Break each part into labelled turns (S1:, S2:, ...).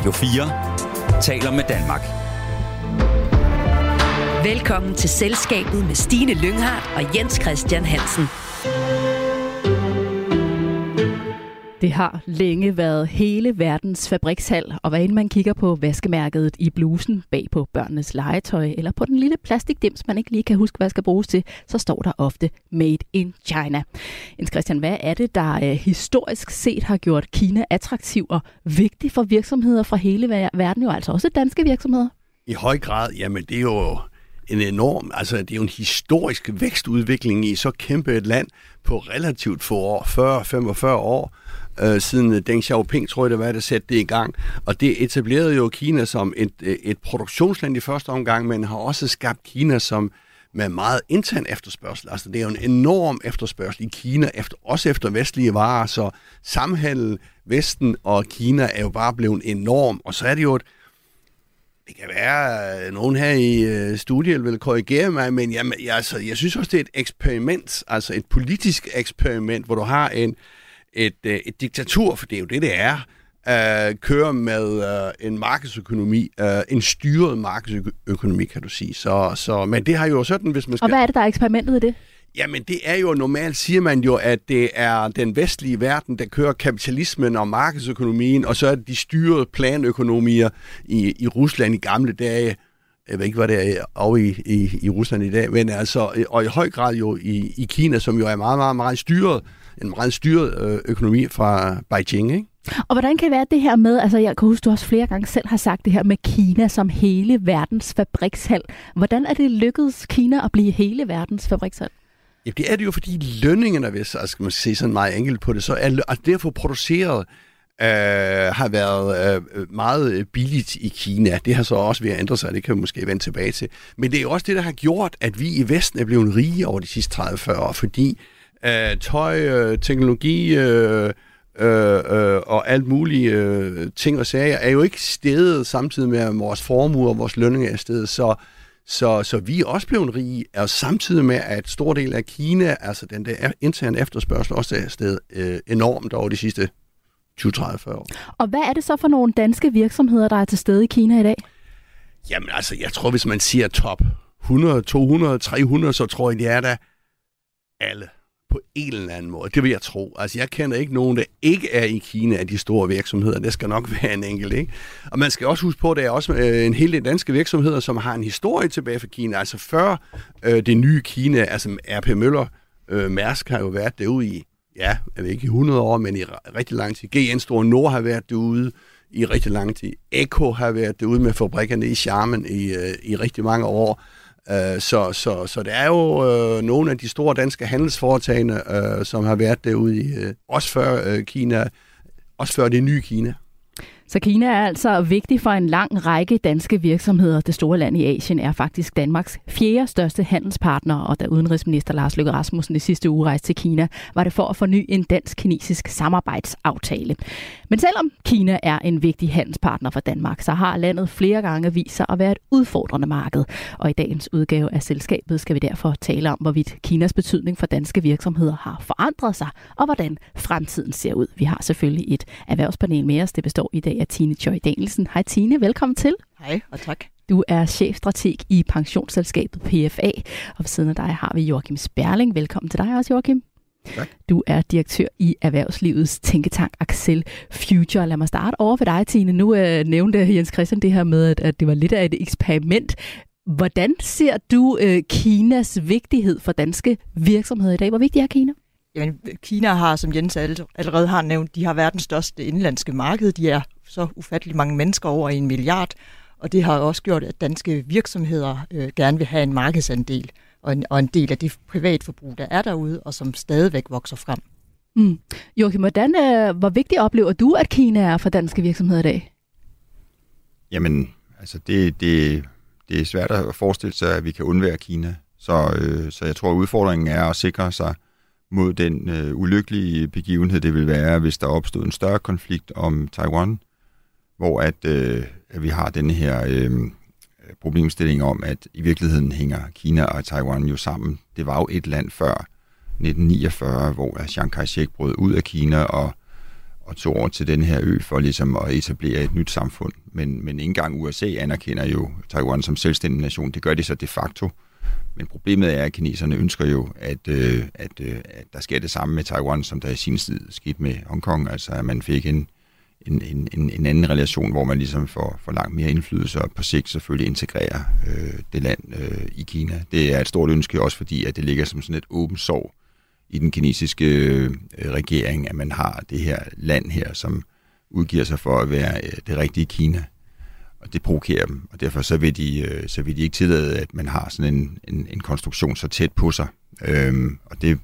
S1: Radio 4 taler med Danmark.
S2: Velkommen til Selskabet med Stine Lynghardt og Jens Christian Hansen.
S3: Det har længe været hele verdens fabrikshal, og hvad end man kigger på vaskemærket i blusen bag på børnenes legetøj, eller på den lille plastikdims, man ikke lige kan huske, hvad skal bruges til, så står der ofte Made in China. Jens Christian, hvad er det, der øh, historisk set har gjort Kina attraktiv og vigtig for virksomheder fra hele verden, jo altså også danske virksomheder?
S4: I høj grad, jamen det er jo en enorm, altså det er jo en historisk vækstudvikling i så kæmpe et land på relativt få år, 40-45 år, øh, siden øh, Deng Xiaoping, tror jeg det var, der satte det i gang. Og det etablerede jo Kina som et, øh, et produktionsland i første omgang, men har også skabt Kina som med meget intern efterspørgsel. Altså det er jo en enorm efterspørgsel i Kina, efter, også efter vestlige varer, så samhandel Vesten og Kina er jo bare blevet enorm, og så er det jo et, det kan være, at nogen her i studiet vil korrigere mig, men jamen, jeg, altså, jeg synes også, det er et eksperiment, altså et politisk eksperiment, hvor du har en, et, øh, et diktatur, for det er jo det, det er, uh, kører med uh, en markedsøkonomi, uh, en styret markedsøkonomi, kan du sige. Så, så, men det har jo sådan, hvis man skal...
S3: Og hvad er det, der er eksperimentet i det?
S4: Jamen, det er jo normalt, siger man jo, at det er den vestlige verden, der kører kapitalismen og markedsøkonomien, og så er det de styrede planøkonomier i, i Rusland i gamle dage. Jeg ved ikke, hvad det er over i, i, i Rusland i dag, men altså, og i høj grad jo i, i Kina, som jo er meget, meget, meget styret, en meget styret økonomi fra Beijing, ikke?
S3: Og hvordan kan det være det her med, altså jeg kan huske, du også flere gange selv har sagt det her med Kina som hele verdens fabrikshal. Hvordan er det lykkedes Kina at blive hele verdens fabrikshal?
S4: Ja, det er det jo, fordi lønningerne, hvis altså, skal man se sådan meget enkelt på det, så er at derfor produceret øh, har været øh, meget billigt i Kina. Det har så også ved at ændre sig, det kan vi måske vende tilbage til. Men det er jo også det, der har gjort, at vi i Vesten er blevet rige over de sidste 30-40 år, fordi øh, tøj, øh, teknologi øh, øh, øh, og alt mulige øh, ting og sager er jo ikke stedet samtidig med, at vores formue og vores lønninger er stedet. Så så, så vi er også blevet rige, og samtidig med, at stor del af Kina, altså den der interne efterspørgsel, også er sted øh, enormt over de sidste 20, 30, 40 år.
S3: Og hvad er det så for nogle danske virksomheder, der er til stede i Kina i dag?
S4: Jamen altså, jeg tror, hvis man siger top 100, 200, 300, så tror jeg, det er der alle på en eller anden måde. Det vil jeg tro. Altså, jeg kender ikke nogen, der ikke er i Kina af de store virksomheder. Det skal nok være en enkelt, ikke? Og man skal også huske på, at der er også øh, en hel del danske virksomheder, som har en historie tilbage fra Kina. Altså før øh, det nye Kina, altså R.P. Møller, øh, Mærsk har jo været derude i, ja, jeg ved ikke i 100 år, men i rigtig lang tid. GN Store Nord har været derude i rigtig lang tid. Eko har været derude med fabrikkerne i Charmen i, øh, i rigtig mange år. Øh, så, så, så det er jo øh, nogle af de store danske handelsforetagende, øh, som har været derude i, øh, også før øh, Kina, også før det nye Kina.
S3: Så Kina er altså vigtig for en lang række danske virksomheder. Det store land i Asien er faktisk Danmarks fjerde største handelspartner, og da udenrigsminister Lars Løkke Rasmussen i sidste uge rejste til Kina, var det for at forny en dansk-kinesisk samarbejdsaftale. Men selvom Kina er en vigtig handelspartner for Danmark, så har landet flere gange vist sig at være et udfordrende marked. Og i dagens udgave af selskabet skal vi derfor tale om, hvorvidt Kinas betydning for danske virksomheder har forandret sig, og hvordan fremtiden ser ud. Vi har selvfølgelig et erhvervspanel med os. Det består i dag af Tine Choi Danielsen. Hej Tine, velkommen til.
S5: Hej, og tak.
S3: Du er chefstrateg i pensionsselskabet PFA, og ved siden af dig har vi Joachim Sperling. Velkommen til dig også, Joachim.
S6: Tak.
S3: Du er direktør i Erhvervslivets tænketank Axel Future. Lad mig starte over for dig, Tine. Nu øh, nævnte Jens Christian det her med, at, at det var lidt af et eksperiment. Hvordan ser du øh, Kinas vigtighed for danske virksomheder i dag? Hvor vigtig er Kina?
S5: Jamen, Kina har, som Jens allerede har nævnt, de har verdens største indlandske marked. De er så ufattelig mange mennesker, over en milliard, og det har også gjort, at danske virksomheder øh, gerne vil have en markedsandel og en, og en del af det privatforbrug, der er derude, og som stadigvæk vokser frem.
S3: Mm. Joachim, hvordan, øh, hvor vigtigt oplever du, at Kina er for danske virksomheder i dag?
S6: Jamen, altså det, det, det er svært at forestille sig, at vi kan undvære Kina. Så, øh, så jeg tror, at udfordringen er at sikre sig mod den øh, ulykkelige begivenhed, det vil være, hvis der opstod en større konflikt om Taiwan, hvor at, øh, at vi har den her øh, problemstilling om, at i virkeligheden hænger Kina og Taiwan jo sammen. Det var jo et land før 1949, hvor Chiang Kai-shek brød ud af Kina, og, og tog over til den her ø for ligesom at etablere et nyt samfund. Men, men ikke engang USA anerkender jo Taiwan som selvstændig nation. Det gør de så de facto. Men problemet er, at kineserne ønsker jo, at, øh, at, øh, at der sker det samme med Taiwan, som der i sin tid skete med Hongkong. Altså at man fik en, en, en, en anden relation, hvor man ligesom får, får langt mere indflydelse og på sigt selvfølgelig integrerer øh, det land øh, i Kina. Det er et stort ønske også, fordi at det ligger som sådan et åbent sår i den kinesiske øh, regering, at man har det her land her, som udgiver sig for at være øh, det rigtige Kina. Og det provokerer dem, og derfor så vil de, øh, så vil de ikke tillade, at man har sådan en, en, en konstruktion så tæt på sig. Øhm, og det,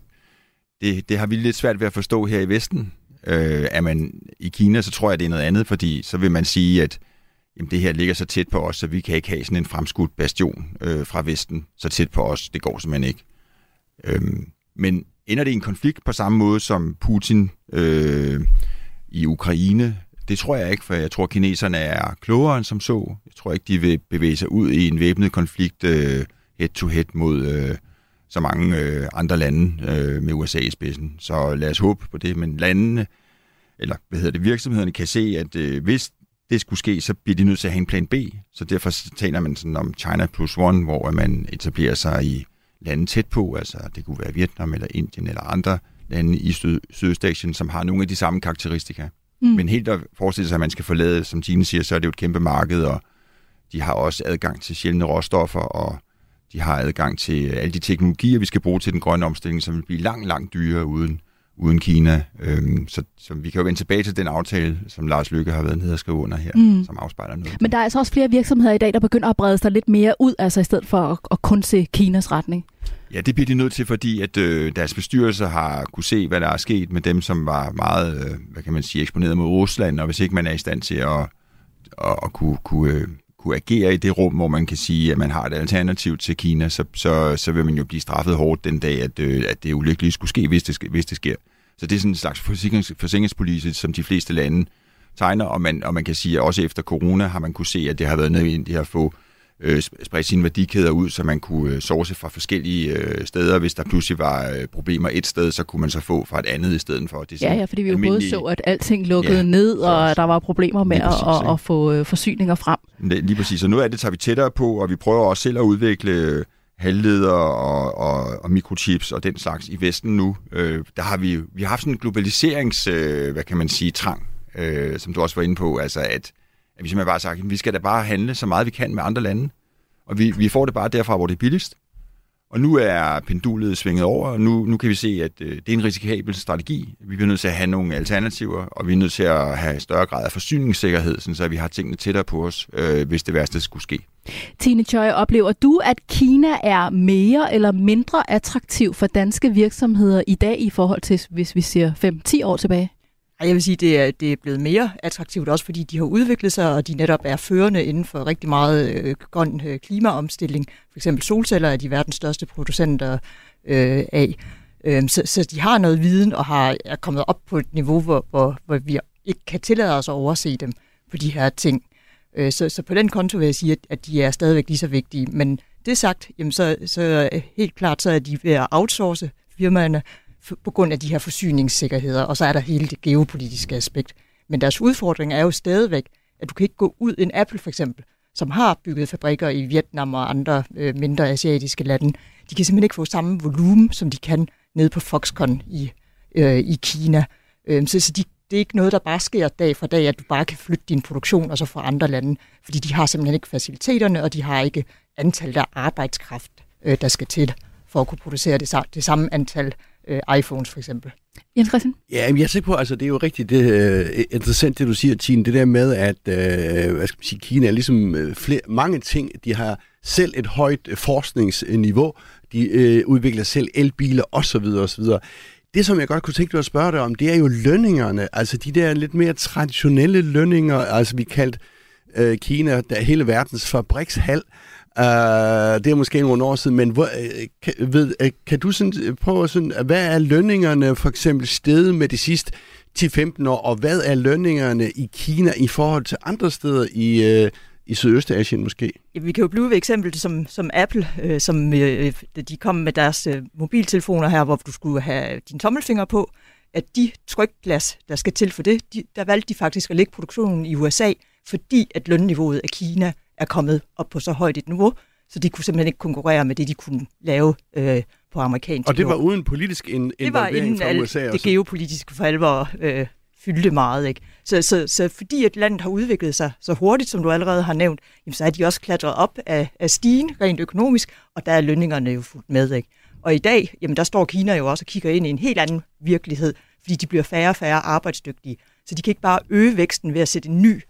S6: det, det har vi lidt svært ved at forstå her i Vesten. Øh, er man i Kina, så tror jeg, det er noget andet, fordi så vil man sige, at jamen, det her ligger så tæt på os, så vi kan ikke have sådan en fremskudt bastion øh, fra Vesten så tæt på os. Det går simpelthen ikke. Øhm, men ender det i en konflikt på samme måde som Putin øh, i Ukraine? Det tror jeg ikke, for jeg tror, at kineserne er klogere end som så. Jeg tror ikke, de vil bevæge sig ud i en væbnet konflikt øh, head-to-head mod øh, så mange øh, andre lande øh, med USA i spidsen. Så lad os håbe på det. Men landene, eller hvad hedder det, virksomhederne kan se, at øh, hvis det skulle ske, så bliver de nødt til at have en plan B. Så derfor taler man sådan om China plus one, hvor man etablerer sig i lande tæt på, altså det kunne være Vietnam eller Indien eller andre lande i Syd- Sydøstasien, som har nogle af de samme karakteristika. Mm. Men helt at forestille sig, at man skal forlade, som Tine siger, så er det jo et kæmpe marked, og de har også adgang til sjældne råstoffer, og de har adgang til alle de teknologier, vi skal bruge til den grønne omstilling, som vil blive langt, langt dyrere uden, uden Kina. Øhm, så, så vi kan jo vende tilbage til den aftale, som Lars Lykke har været nede og skrive under her, mm. som afspejler noget.
S3: Men der er altså også flere virksomheder i dag, der begynder at brede sig lidt mere ud, altså i stedet for at, at kun se Kinas retning.
S6: Ja, det bliver de nødt til, fordi at øh, deres bestyrelser har kunne se, hvad der er sket med dem, som var meget, øh, hvad kan man sige, eksponeret mod Rusland, og hvis ikke man er i stand til at, at, at kunne, kunne, øh, kunne agere i det rum, hvor man kan sige, at man har et alternativ til Kina, så, så, så vil man jo blive straffet hårdt den dag, at, øh, at det ulykkelige skulle ske, hvis det, hvis det sker. Så det er sådan en slags forsikrings, forsikringspolitik, som de fleste lande tegner, og man, og man kan sige, at også efter corona har man kunne se, at det har været nødvendigt at få øh, spredt sine værdikæder ud, så man kunne øh, source fra forskellige øh, steder. Hvis der pludselig var øh, problemer et sted, så kunne man så få fra et andet i stedet for.
S3: Det ja, ja, fordi vi jo både så, at alting lukkede ja, ned, og at der var problemer med præcis, at, at, at få øh, forsyninger frem.
S6: Lige præcis, og noget af det tager vi tættere på, og vi prøver også selv at udvikle øh, halvledere og, og, og mikrochips og den slags i Vesten nu. Øh, der har vi, vi har haft sådan en globaliserings, øh, hvad kan man sige, trang, øh, som du også var inde på, altså at at vi simpelthen bare har sagt, at vi skal da bare handle så meget vi kan med andre lande. Og vi, vi får det bare derfra, hvor det er billigst. Og nu er pendulet svinget over, og nu, nu kan vi se, at øh, det er en risikabel strategi. Vi bliver nødt til at have nogle alternativer, og vi er nødt til at have større grad af forsyningssikkerhed, så vi har tingene tættere på os, øh, hvis det værste skulle ske.
S3: Tine Choi, oplever du, at Kina er mere eller mindre attraktiv for danske virksomheder i dag i forhold til, hvis vi ser 5-10 år tilbage?
S5: Jeg vil sige, det er, det er blevet mere attraktivt, også fordi de har udviklet sig, og de netop er førende inden for rigtig meget øh, grøn øh, klimaomstilling. For eksempel solceller er de verdens største producenter øh, af. Øh, så, så de har noget viden og har, er kommet op på et niveau, hvor, hvor, hvor vi ikke kan tillade os at overse dem på de her ting. Øh, så, så på den konto vil jeg sige, at, at de er stadigvæk lige så vigtige. Men det sagt, jamen så, så helt klart så er de ved at outsource firmaerne, på grund af de her forsyningssikkerheder, og så er der hele det geopolitiske aspekt. Men deres udfordring er jo stadigvæk, at du kan ikke gå ud en Apple for eksempel, som har bygget fabrikker i Vietnam og andre øh, mindre asiatiske lande. De kan simpelthen ikke få samme volumen, som de kan nede på Foxconn i, øh, i Kina. Øh, så så de, det er ikke noget, der bare sker dag for dag, at du bare kan flytte din produktion og så fra andre lande, fordi de har simpelthen ikke faciliteterne, og de har ikke antallet af arbejdskraft, øh, der skal til for at kunne producere det, det samme antal øh, iPhones for eksempel.
S3: Jens Christian?
S4: Ja, men jeg ser på, altså det er jo rigtigt det, uh, interessant, det du siger, Tine, det der med, at uh, hvad skal man sige, Kina er ligesom uh, flere, mange ting, de har selv et højt uh, forskningsniveau, de uh, udvikler selv elbiler osv. osv. Det, som jeg godt kunne tænke dig at spørge dig om, det er jo lønningerne, altså de der lidt mere traditionelle lønninger, altså vi kaldt uh, Kina, der hele verdens fabrikshal, Uh, det er måske nogle år siden, men hvor, uh, kan, ved, uh, kan du sådan, prøve sådan, hvad er lønningerne for eksempel steget med de sidste 10-15 år, og hvad er lønningerne i Kina i forhold til andre steder i, uh, i Sydøstasien måske?
S5: Ja, vi kan jo blive ved eksempel som, som Apple, øh, som øh, de kom med deres øh, mobiltelefoner her, hvor du skulle have din tommelfinger på, at de trykglas, der skal til for det, de, der valgte de faktisk at lægge produktionen i USA, fordi at lønniveauet af Kina er kommet op på så højt et niveau, så de kunne simpelthen ikke konkurrere med det, de kunne lave øh, på amerikansk
S4: Og det var uden politisk in-
S5: det var inden
S4: fra USA
S5: det
S4: også.
S5: geopolitiske for alvor øh, fyldte meget. Ikke? Så, så, så fordi et land har udviklet sig så hurtigt, som du allerede har nævnt, jamen, så er de også klatret op af, af stigen rent økonomisk, og der er lønningerne jo fuldt med. Ikke? Og i dag, jamen, der står Kina jo også og kigger ind i en helt anden virkelighed, fordi de bliver færre og færre arbejdsdygtige. Så de kan ikke bare øge væksten ved at sætte en ny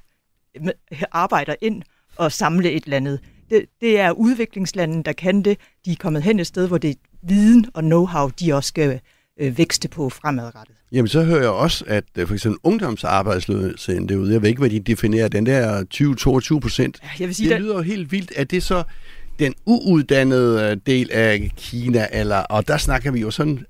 S5: arbejder ind og samle et eller andet. Det, det er udviklingslandene, der kan det. De er kommet hen et sted, hvor det er viden og know-how, de også skal øh, vækste på fremadrettet.
S4: Jamen, så hører jeg også, at øh, for eksempel ungdomsarbejdsløsheden derude, jeg ved ikke, hvad de definerer, den der 20-22 procent,
S5: sige,
S4: det
S5: der,
S4: lyder jo helt vildt. Er det så den uuddannede øh, del af Kina, eller, og der snakker vi jo sådan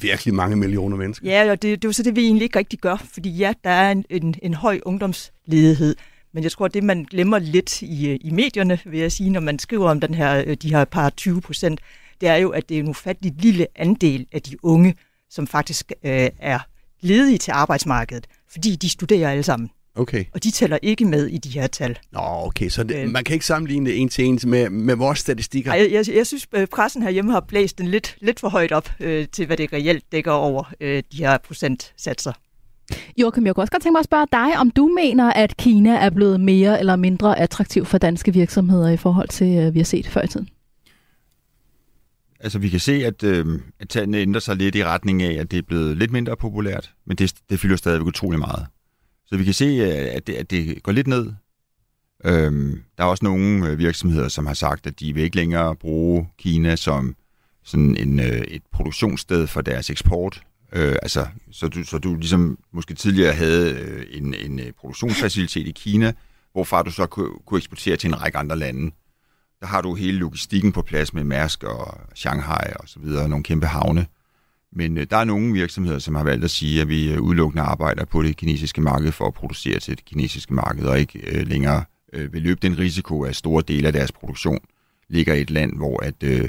S4: virkelig mange millioner mennesker.
S5: Ja, og det, det er jo så det, vi egentlig ikke rigtig gør, fordi ja, der er en, en, en høj ungdomsledighed, men jeg tror, at det, man glemmer lidt i, i medierne, vil jeg sige, når man skriver om den her, øh, de her par 20 procent, det er jo, at det er en ufattelig lille andel af de unge, som faktisk øh, er ledige til arbejdsmarkedet, fordi de studerer alle sammen.
S4: Okay.
S5: Og de tæller ikke med i de her tal.
S4: Nå, okay, så det,
S5: Øh.
S4: man kan ikke sammenligne det en til en med, med vores statistikker.
S5: Jeg, jeg, jeg synes, at pressen herhjemme har blæst den lidt, lidt for højt op øh, til, hvad det reelt dækker over øh, de her procentsatser.
S3: Joachim, jeg kunne også godt tænke mig at spørge dig, om du mener, at Kina er blevet mere eller mindre attraktiv for danske virksomheder i forhold til, øh, vi har set før i tiden?
S6: Altså, vi kan se, at, øh, at tallene ændrer sig lidt i retning af, at det er blevet lidt mindre populært, men det, det fylder stadigvæk utrolig meget. Så vi kan se, øh, at det, at det går lidt ned. Øhm, der er også nogle øh, virksomheder, som har sagt, at de vil ikke længere bruge Kina som sådan en, øh, et produktionssted for deres eksport. Øh, altså, så, du, så du ligesom måske tidligere havde øh, en, en øh, produktionsfacilitet i Kina, hvorfra du så kunne, kunne eksportere til en række andre lande. Der har du hele logistikken på plads med Mærsk og Shanghai og så videre, nogle kæmpe havne. Men øh, der er nogle virksomheder, som har valgt at sige, at vi øh, udelukkende arbejder på det kinesiske marked for at producere til det kinesiske marked, og ikke øh, længere øh, vil løbe den risiko, at store dele af deres produktion ligger i et land, hvor at, øh,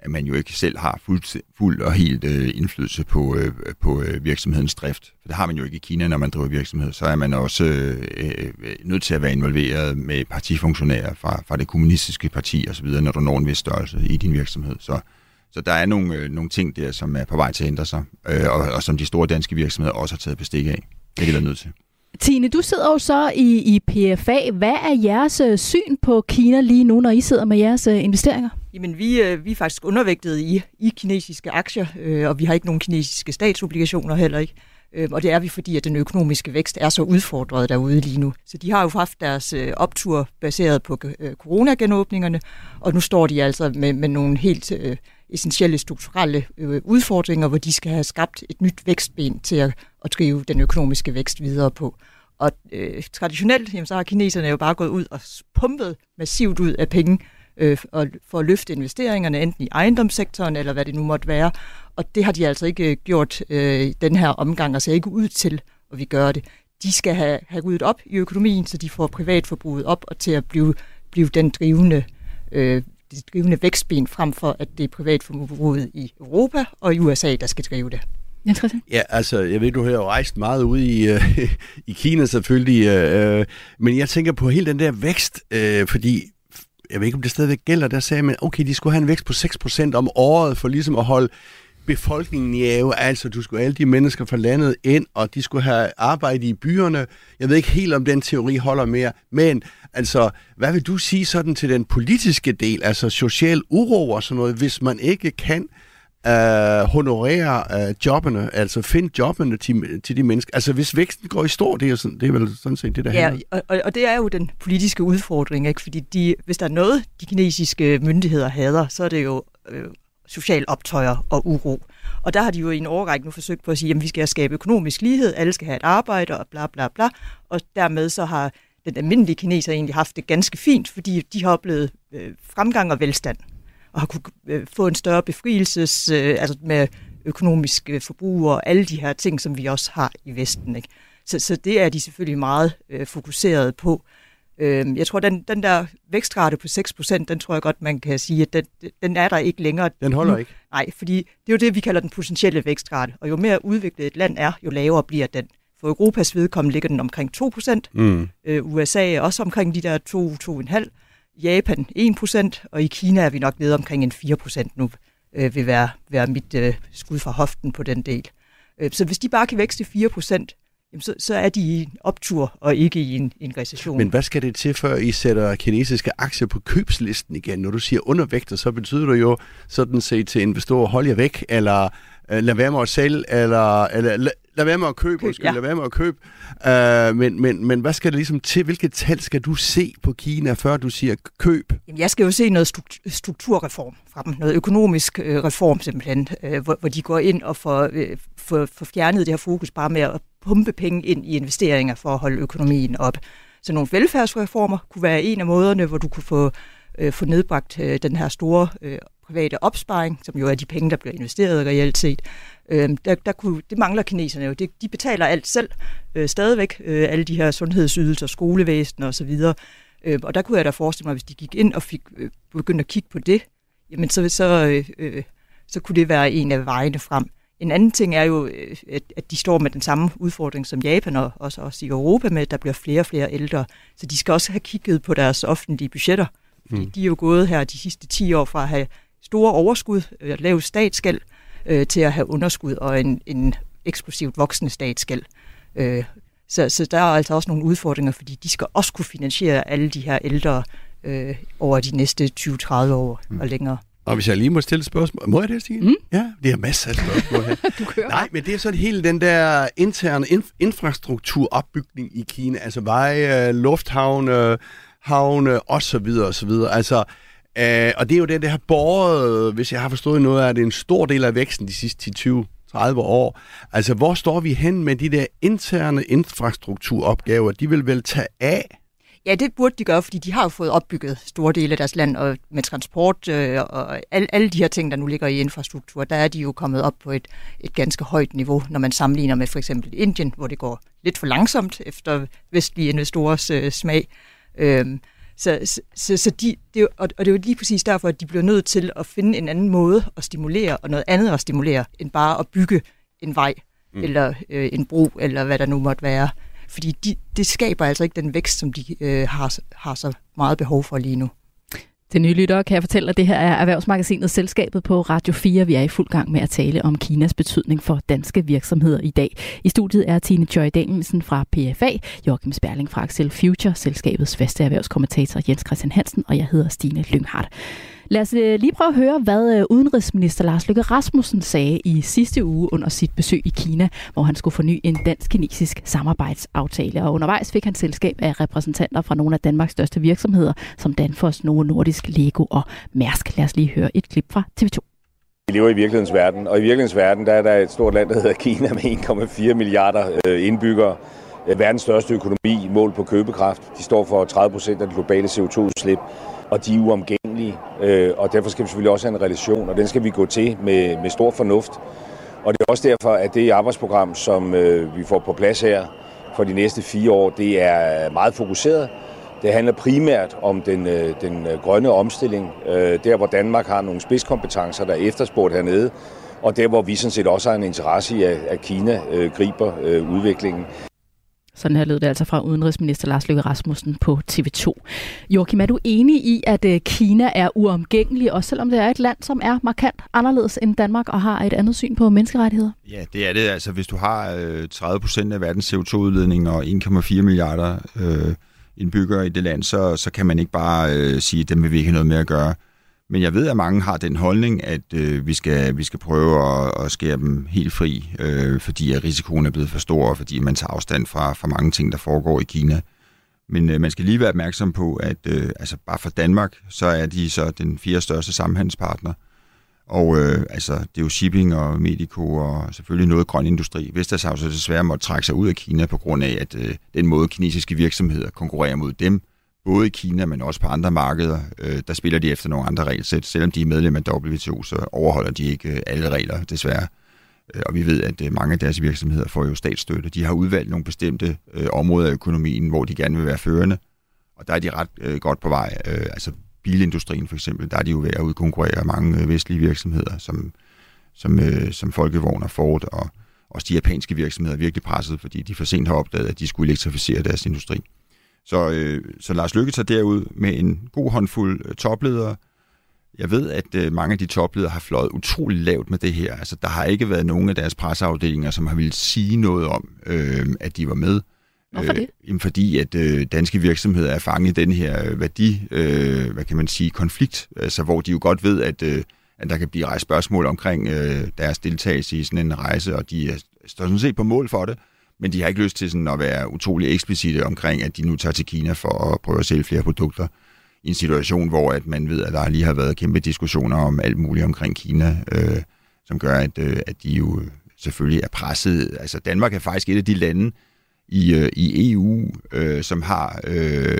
S6: at man jo ikke selv har fuld, fuld og helt øh, indflydelse på, øh, på øh, virksomhedens drift. For det har man jo ikke i Kina, når man driver virksomhed. Så er man også øh, øh nødt til at være involveret med partifunktionærer fra, fra det kommunistiske parti osv., når du når en vis størrelse i din virksomhed. Så, så der er nogle, øh, nogle ting der, som er på vej til at ændre sig, øh, og, og som de store danske virksomheder også har taget bestik af. Det er de været nødt til.
S3: Tine, du sidder jo så i, i PFA. Hvad er jeres øh, syn på Kina lige nu, når I sidder med jeres øh, investeringer?
S5: Jamen, vi, øh, vi er faktisk undervægtet i, i kinesiske aktier, øh, og vi har ikke nogen kinesiske statsobligationer heller ikke. Øh, og det er vi, fordi at den økonomiske vækst er så udfordret derude lige nu. Så de har jo haft deres øh, optur baseret på øh, coronagenåbningerne, og nu står de altså med, med nogle helt øh, essentielle strukturelle øh, udfordringer, hvor de skal have skabt et nyt vækstben til at, at drive den økonomiske vækst videre på. Og øh, traditionelt, jamen, så har kineserne jo bare gået ud og pumpet massivt ud af penge øh, og for at løfte investeringerne, enten i ejendomssektoren eller hvad det nu måtte være. Og det har de altså ikke øh, gjort øh, den her omgang, og ser ikke ud til, at vi gør det. De skal have, have ryddet op i økonomien, så de får privatforbruget op og til at blive, blive den drivende, øh, det drivende vækstben, frem for at det er privatforbruget i Europa og i USA, der skal drive det.
S4: Ja, altså, jeg ved, du har jo rejst meget ud i, øh, i Kina selvfølgelig, øh, men jeg tænker på hele den der vækst, øh, fordi jeg ved ikke, om det stadigvæk gælder, der sagde man, okay, de skulle have en vækst på 6% om året, for ligesom at holde befolkningen i ave, altså du skulle alle de mennesker fra landet ind, og de skulle have arbejde i byerne. Jeg ved ikke helt, om den teori holder mere, men altså, hvad vil du sige sådan til den politiske del, altså social uro og sådan noget, hvis man ikke kan øh, honorere øh, jobbene, altså finde jobbene til, til de mennesker. Altså hvis væksten går i stå, det er, sådan, det er vel sådan set det, der
S5: Ja,
S4: handler.
S5: og, og, og det er jo den politiske udfordring, ikke? fordi de, hvis der er noget, de kinesiske myndigheder hader, så er det jo øh, social optøjer og uro. Og der har de jo i en overrække nu forsøgt på at sige, at vi skal skabe økonomisk lighed, alle skal have et arbejde og bla bla bla. Og dermed så har den almindelige kineser egentlig haft det ganske fint, fordi de har oplevet øh, fremgang og velstand og har kunne øh, få en større befrielses, øh, altså med økonomisk øh, forbrug og alle de her ting, som vi også har i Vesten. Ikke? Så, så det er de selvfølgelig meget øh, fokuseret på. Øh, jeg tror, den, den der vækstrate på 6%, den tror jeg godt, man kan sige, at den, den er der ikke længere.
S4: Den holder ikke?
S5: Nej, fordi det er jo det, vi kalder den potentielle vækstrate. Og jo mere udviklet et land er, jo lavere bliver den. For Europas vedkommende ligger den omkring 2%. Mm. Øh, USA er også omkring de der 2-2,5%. Japan 1%, og i Kina er vi nok nede omkring en 4% nu, øh, vil være, være mit øh, skud fra hoften på den del. Øh, så hvis de bare kan vækste 4%, jamen så, så er de i en optur og ikke i en, en recession.
S4: Men hvad skal det til, før I sætter kinesiske aktier på købslisten igen? Når du siger undervægter, så betyder det jo sådan set til investorer, hold jer væk, eller øh, lad være med at sælge, eller, eller lad, være med at købe, køb, undskyld, ja. lad være med at købe. Uh, men, men, men hvad skal det ligesom til? Hvilket tal skal du se på Kina, før du siger køb?
S5: Jamen, jeg skal jo se noget strukturreform fra dem, noget økonomisk øh, reform simpelthen, øh, hvor, hvor de går ind og får, øh, får, får fjernet det her fokus bare med at pumpe penge ind i investeringer for at holde økonomien op. Så nogle velfærdsreformer kunne være en af måderne, hvor du kunne få, øh, få nedbragt øh, den her store øh, private opsparing, som jo er de penge, der bliver investeret reelt set. Øh, der, der kunne, det mangler kineserne jo. Det, de betaler alt selv øh, stadigvæk, øh, alle de her sundhedsydelser, skolevæsen og så videre. Øh, og der kunne jeg da forestille mig, hvis de gik ind og fik øh, begyndt at kigge på det, jamen så, så, øh, øh, så kunne det være en af vejene frem. En anden ting er jo, øh, at, at de står med den samme udfordring som Japan og også, også i Europa med, at der bliver flere og flere ældre. Så de skal også have kigget på deres offentlige budgetter. Mm. de er jo gået her de sidste 10 år fra at have store overskud, øh, lave statsgæld, øh, til at have underskud og en, en eksplosivt voksende statsgæld. Øh, så, så der er altså også nogle udfordringer, fordi de skal også kunne finansiere alle de her ældre øh, over de næste 20-30 år mm. og længere.
S4: Og hvis jeg lige må stille et spørgsmål. Må jeg det, Stine? Mm. Ja, det er masser af spørgsmål her.
S3: du kører.
S4: Nej, men det er sådan hele den der interne inf- infrastrukturopbygning i Kina. Altså veje, lufthavne, havne osv. osv. Altså, øh, og det er jo det, det har båret, hvis jeg har forstået noget af det, en stor del af væksten de sidste 10-20 30 år. Altså, hvor står vi hen med de der interne infrastrukturopgaver? De vil vel tage af
S5: Ja, det burde de gøre, fordi de har jo fået opbygget store dele af deres land, og med transport øh, og al, alle de her ting, der nu ligger i infrastruktur, der er de jo kommet op på et, et ganske højt niveau, når man sammenligner med for eksempel Indien, hvor det går lidt for langsomt efter vestlige investorers øh, smag. Øh, så, så, så de, det er jo, og det er jo lige præcis derfor, at de bliver nødt til at finde en anden måde at stimulere, og noget andet at stimulere, end bare at bygge en vej, mm. eller øh, en bro, eller hvad der nu måtte være. Fordi de, det skaber altså ikke den vækst, som de øh, har, har så meget behov for lige nu.
S3: Til nye lyttere kan jeg fortælle, at det her er Erhvervsmagasinet Selskabet på Radio 4. Vi er i fuld gang med at tale om Kinas betydning for danske virksomheder i dag. I studiet er Tine Joy Danielsen fra PFA, Joachim Sperling fra Axel Future, selskabets faste erhvervskommentator Jens Christian Hansen, og jeg hedder Stine Lynghardt. Lad os øh, lige prøve at høre, hvad øh, udenrigsminister Lars Løkke Rasmussen sagde i sidste uge under sit besøg i Kina, hvor han skulle forny en dansk-kinesisk samarbejdsaftale. Og undervejs fik han selskab af repræsentanter fra nogle af Danmarks største virksomheder, som Danfoss, Novo Nordisk, Lego og Mærsk. Lad os lige høre et klip fra TV2.
S7: Vi lever i virkelighedens verden, og i virkelighedens verden der er der et stort land, der hedder Kina med 1,4 milliarder øh, indbyggere. Verdens største økonomi mål på købekraft. De står for 30 procent af det globale CO2-udslip og de er uomgængelige, øh, og derfor skal vi selvfølgelig også have en relation, og den skal vi gå til med, med stor fornuft. Og det er også derfor, at det arbejdsprogram, som øh, vi får på plads her for de næste fire år, det er meget fokuseret. Det handler primært om den, øh, den øh, grønne omstilling, øh, der hvor Danmark har nogle spidskompetencer, der er efterspurgt hernede, og der hvor vi sådan set også har en interesse i, at Kina øh, griber øh, udviklingen.
S3: Sådan her lød det altså fra udenrigsminister Lars Løkke Rasmussen på TV2. Joachim, er du enig i, at øh, Kina er uomgængelig, også selvom det er et land, som er markant anderledes end Danmark og har et andet syn på menneskerettigheder?
S6: Ja, det er det. Altså, hvis du har øh, 30 procent af verdens CO2-udledning og 1,4 milliarder øh, indbyggere i det land, så, så kan man ikke bare øh, sige, at dem vil vi ikke have noget med at gøre. Men jeg ved, at mange har den holdning, at øh, vi, skal, vi skal prøve at, at skære dem helt fri, øh, fordi at risikoen er blevet for stor, fordi man tager afstand fra, fra mange ting, der foregår i Kina. Men øh, man skal lige være opmærksom på, at øh, altså bare for Danmark, så er de så den fjerde største samhandelspartner. Og øh, altså, det er jo shipping og medico og selvfølgelig noget grøn industri. Vestas har så desværre måtte trække sig ud af Kina på grund af, at øh, den måde kinesiske virksomheder konkurrerer mod dem, både i Kina, men også på andre markeder, øh, der spiller de efter nogle andre regelsæt. Selvom de er medlem af WTO, så overholder de ikke øh, alle regler, desværre. Øh, og vi ved, at øh, mange af deres virksomheder får jo statsstøtte. De har udvalgt nogle bestemte øh, områder af økonomien, hvor de gerne vil være førende. Og der er de ret øh, godt på vej. Øh, altså bilindustrien for eksempel, der er de jo ved at udkonkurrere mange øh, vestlige virksomheder, som, som, øh, som Folkevogn og Ford, og også de japanske virksomheder er virkelig presset, fordi de for sent har opdaget, at de skulle elektrificere deres industri. Så, øh, så Lars Lykke tager derud med en god håndfuld øh, topledere. Jeg ved, at øh, mange af de topledere har fløjet utrolig lavt med det her. Altså, der har ikke været nogen af deres presseafdelinger, som har ville sige noget om, øh, at de var med.
S3: Hvorfor det?
S6: Øh, fordi at øh, danske virksomheder er fanget i den her øh, værdi, øh, hvad kan man sige, konflikt, altså hvor de jo godt ved, at, øh, at der kan blive rejst spørgsmål omkring øh, deres deltagelse i sådan en rejse, og de er, står sådan set på mål for det, men de har ikke lyst til sådan at være utrolig eksplicite omkring, at de nu tager til Kina for at prøve at sælge flere produkter i en situation, hvor at man ved, at der lige har været kæmpe diskussioner om alt muligt omkring Kina, øh, som gør, at, øh, at de jo selvfølgelig er presset. Altså Danmark er faktisk et af de lande, i, øh, i EU, øh, som har øh,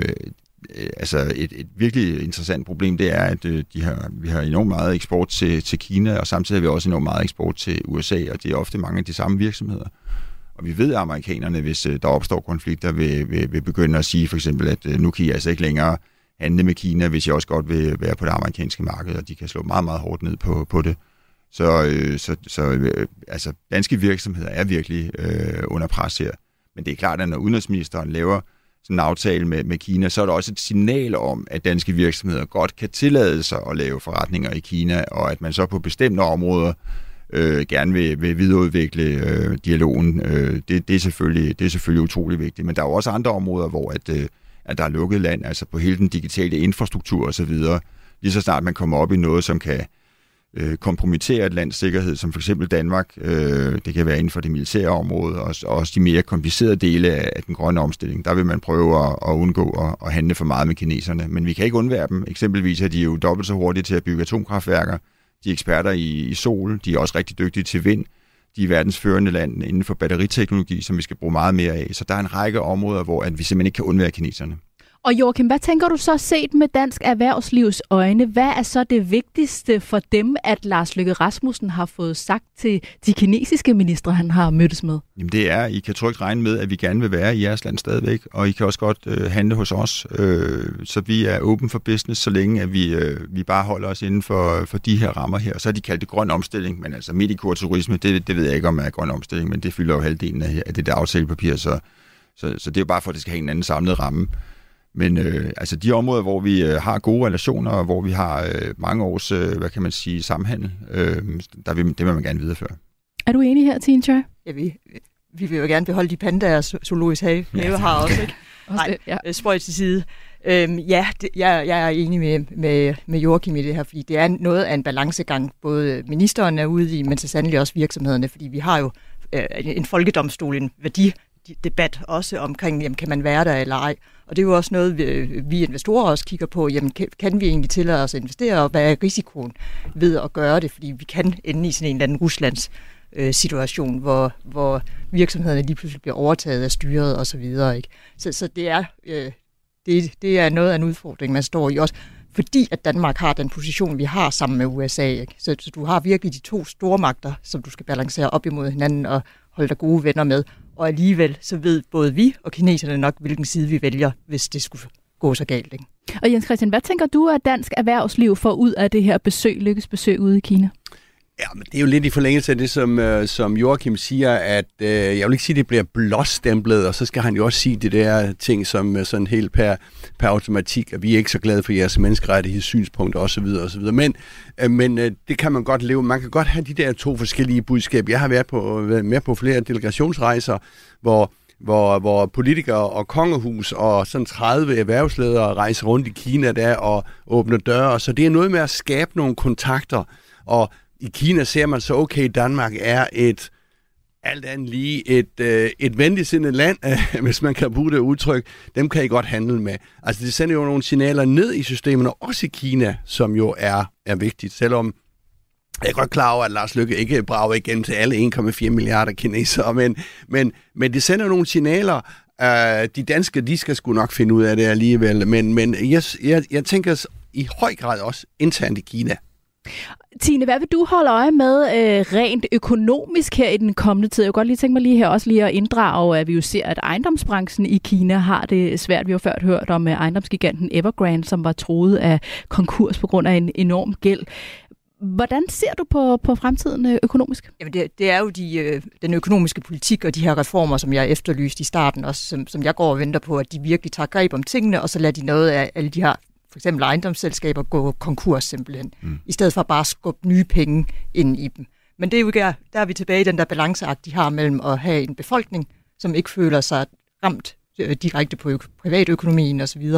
S6: øh, altså et, et virkelig interessant problem, det er, at øh, de har, vi har enormt meget eksport til, til Kina, og samtidig har vi også enormt meget eksport til USA, og det er ofte mange af de samme virksomheder. Og vi ved, at amerikanerne, hvis øh, der opstår konflikter, vil, vil, vil begynde at sige for eksempel, at øh, nu kan I altså ikke længere handle med Kina, hvis jeg også godt vil være på det amerikanske marked, og de kan slå meget, meget hårdt ned på, på det. Så, øh, så, så øh, altså, danske virksomheder er virkelig øh, under pres her. Men det er klart, at når udenrigsministeren laver sådan en aftale med, med Kina, så er der også et signal om, at danske virksomheder godt kan tillade sig at lave forretninger i Kina, og at man så på bestemte områder øh, Øh, gerne vil, vil videreudvikle øh, dialogen. Øh, det, det, er selvfølgelig, det er selvfølgelig utrolig vigtigt. Men der er jo også andre områder, hvor at, øh, at der er lukket land, altså på hele den digitale infrastruktur osv., lige så snart man kommer op i noget, som kan øh, kompromittere et lands sikkerhed, som for eksempel Danmark. Øh, det kan være inden for det militære område, og også de mere komplicerede dele af, af den grønne omstilling. Der vil man prøve at, at undgå at, at handle for meget med kineserne. Men vi kan ikke undvære dem. Eksempelvis er de jo dobbelt så hurtige til at bygge atomkraftværker. De er eksperter i, i sol. De er også rigtig dygtige til vind. De er verdens førende land inden for batteriteknologi, som vi skal bruge meget mere af. Så der er en række områder, hvor at vi simpelthen ikke kan undvære kineserne.
S3: Og Joachim, hvad tænker du så set med dansk erhvervslivs øjne? Hvad er så det vigtigste for dem, at Lars Løkke Rasmussen har fået sagt til de kinesiske ministre, han har mødtes med?
S6: Jamen det er, I kan trygt regne med, at vi gerne vil være i jeres land stadigvæk, og I kan også godt øh, handle hos os. Øh, så vi er åben for business, så længe at vi, øh, vi bare holder os inden for, for de her rammer her. Så har de kaldt det grøn omstilling, men altså turisme, det, det ved jeg ikke, om er grøn omstilling, men det fylder jo halvdelen af, af det der aftalepapir, så, så, så det er jo bare for, at det skal have en anden samlet ramme. Men øh, altså de områder, hvor vi øh, har gode relationer, og hvor vi har øh, mange års, øh, hvad kan man sige, samhandel, øh, der vil, det vil man gerne videreføre.
S3: Er du enig her, Tine Choi?
S5: Ja, vi, vi vil jo gerne beholde de pandaer, zoologisk have, have har også, ikke? Nej,
S3: ja.
S5: øh, spøj til side. Øhm, ja, det, jeg, jeg er enig med, med, med Joachim i det her, fordi det er noget af en balancegang, både ministeren er ude i, men så sandelig også virksomhederne, fordi vi har jo øh, en folkedomstol, en debat også omkring, jamen, kan man være der eller ej. Og det er jo også noget, vi, vi investorer også kigger på, jamen kan, kan vi egentlig tillade os at investere, og hvad er risikoen ved at gøre det, fordi vi kan ende i sådan en eller anden Ruslands øh, situation, hvor, hvor virksomhederne lige pludselig bliver overtaget af styret og så videre. Ikke? Så, så det, er, øh, det, det er noget af en udfordring, man står i også, fordi at Danmark har den position, vi har sammen med USA. Ikke? Så, så du har virkelig de to store magter, som du skal balancere op imod hinanden og holde dig gode venner med. Og alligevel så ved både vi og kineserne nok, hvilken side vi vælger, hvis det skulle gå så galt. Ikke?
S3: Og Jens Christian, hvad tænker du, at dansk erhvervsliv får ud af det her besøg, lykkes besøg ude i Kina?
S4: Ja, men det er jo lidt i forlængelse af det, som, øh, som Joachim siger, at øh, jeg vil ikke sige, at det bliver blåstemplet, og så skal han jo også sige det der ting, som øh, sådan helt per, per automatik, at vi er ikke så glade for jeres menneskerettighedssynspunkter osv. osv. Men, øh, men øh, det kan man godt leve. Man kan godt have de der to forskellige budskaber. Jeg har været, på, været med på flere delegationsrejser, hvor hvor, hvor politikere og kongehus og sådan 30 erhvervsledere rejser rundt i Kina der og åbner døre. Så det er noget med at skabe nogle kontakter. Og i Kina ser man så, okay, Danmark er et alt andet lige et, øh, et venligsindet land, øh, hvis man kan bruge det udtryk, dem kan I godt handle med. Altså det sender jo nogle signaler ned i systemerne, også i Kina, som jo er, er vigtigt, selvom jeg er godt klar over, at Lars Lykke ikke brager igen til alle 1,4 milliarder kinesere, men, men, men det sender nogle signaler. Øh, de danske, de skal sgu nok finde ud af det alligevel, men, men jeg, jeg, jeg tænker i høj grad også internt i Kina.
S3: Tine, hvad vil du holde øje med øh, rent økonomisk her i den kommende tid? Jeg kunne godt lige tænke mig lige her også lige at inddrage, at vi jo ser, at ejendomsbranchen i Kina har det svært. Vi har før hørt om øh, ejendomsgiganten Evergrande, som var troet af konkurs på grund af en enorm gæld. Hvordan ser du på, på fremtiden øh, økonomisk?
S5: Jamen det, det er jo de, øh, den økonomiske politik og de her reformer, som jeg efterlyste i starten, også, som, som jeg går og venter på, at de virkelig tager greb om tingene, og så lader de noget af alle de her for eksempel ejendomsselskaber gå konkurs simpelthen, mm. i stedet for bare at skubbe nye penge ind i dem. Men det er jo der, der er vi tilbage i den der balanceagt, de har mellem at have en befolkning, som ikke føler sig ramt øh, direkte på privatøkonomien osv.,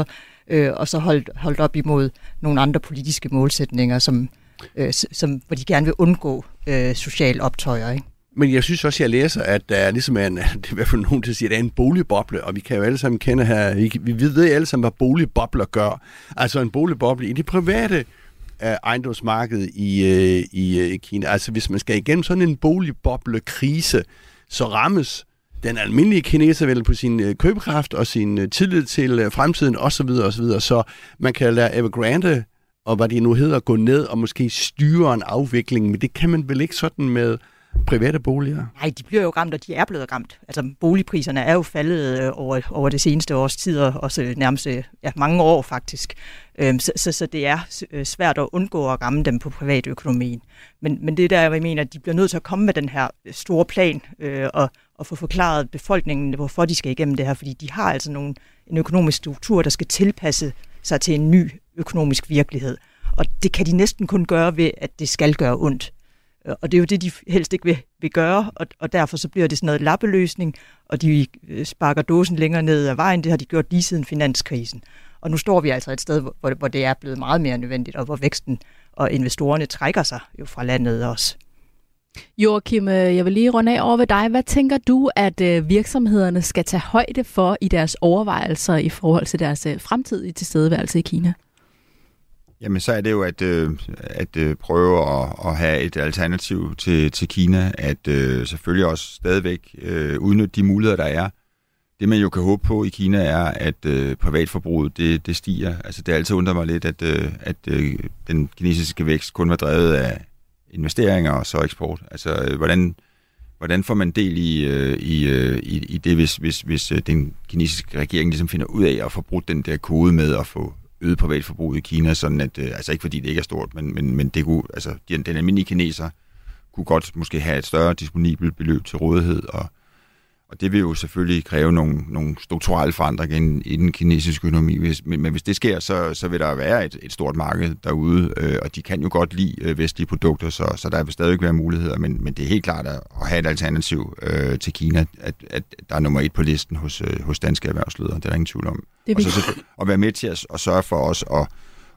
S5: øh, og så holdt, holdt op imod nogle andre politiske målsætninger, som, øh, som, hvor de gerne vil undgå øh, social optøjer. Ikke?
S4: Men jeg synes også, jeg læser, at der er ligesom en, det er i hvert fald nogen, der siger, at der er en boligboble, og vi kan jo alle sammen kende her, vi, vi ved alle sammen, hvad boligbobler gør. Altså en boligboble i det private øh, ejendomsmarked i, uh, i øh, Kina. Altså hvis man skal igennem sådan en boligboblekrise, så rammes den almindelige kineser vel på sin købekraft og sin tillid til uh, fremtiden osv. osv. Så man kan lade Evergrande og hvad det nu hedder, gå ned og måske styre en afvikling, men det kan man vel ikke sådan med private boliger?
S5: Nej, de bliver jo ramt, og de er blevet ramt. Altså boligpriserne er jo faldet øh, over, over det seneste års tid, og også nærmest øh, ja, mange år faktisk. Øhm, så, så, så det er øh, svært at undgå at ramme dem på privatøkonomien. Men, men det er der, jeg mener, at de bliver nødt til at komme med den her øh, store plan øh, og, og få forklaret befolkningen, hvorfor de skal igennem det her, fordi de har altså nogle, en økonomisk struktur, der skal tilpasse sig til en ny økonomisk virkelighed. Og det kan de næsten kun gøre ved, at det skal gøre ondt. Øh, og det er jo det, de helst ikke vil, vil gøre, og, og derfor så bliver det sådan noget lappeløsning, og de øh, sparker dåsen længere ned ad vejen. Det har de gjort lige siden finanskrisen. Og nu står vi altså et sted, hvor, hvor det er blevet meget mere nødvendigt, og hvor væksten og investorerne trækker sig jo fra landet også.
S3: Joachim, øh, jeg vil lige runde af over ved dig. Hvad tænker du, at virksomhederne skal tage højde for i deres overvejelser i forhold til deres fremtidige tilstedeværelse i Kina?
S6: Jamen, så er det jo at, øh, at øh, prøve at, at have et alternativ til, til Kina, at øh, selvfølgelig også stadigvæk øh, udnytte de muligheder, der er. Det, man jo kan håbe på i Kina, er, at øh, privatforbruget det, det stiger. Altså, det har altid undret mig lidt, at, øh, at øh, den kinesiske vækst kun var drevet af investeringer og så eksport. Altså, øh, hvordan, hvordan får man del i, øh, i, øh, i, i det, hvis, hvis, hvis øh, den kinesiske regering ligesom finder ud af at få brudt den der kode med at få øget privatforbrug i Kina, sådan at, øh, altså ikke fordi det ikke er stort, men, men, men det kunne, altså, den, den almindelige kineser kunne godt måske have et større disponibelt beløb til rådighed, og, og det vil jo selvfølgelig kræve nogle, nogle strukturelle forandringer i den kinesiske økonomi. Hvis, men, men hvis det sker, så, så vil der være et, et stort marked derude, øh, og de kan jo godt lide øh, vestlige produkter, så, så der vil stadig være muligheder, men, men det er helt klart at, at have et alternativ øh, til Kina, at, at der er nummer et på listen hos, øh, hos danske erhvervsledere, det er der ingen tvivl om. Det og så at være med til at, at sørge for os at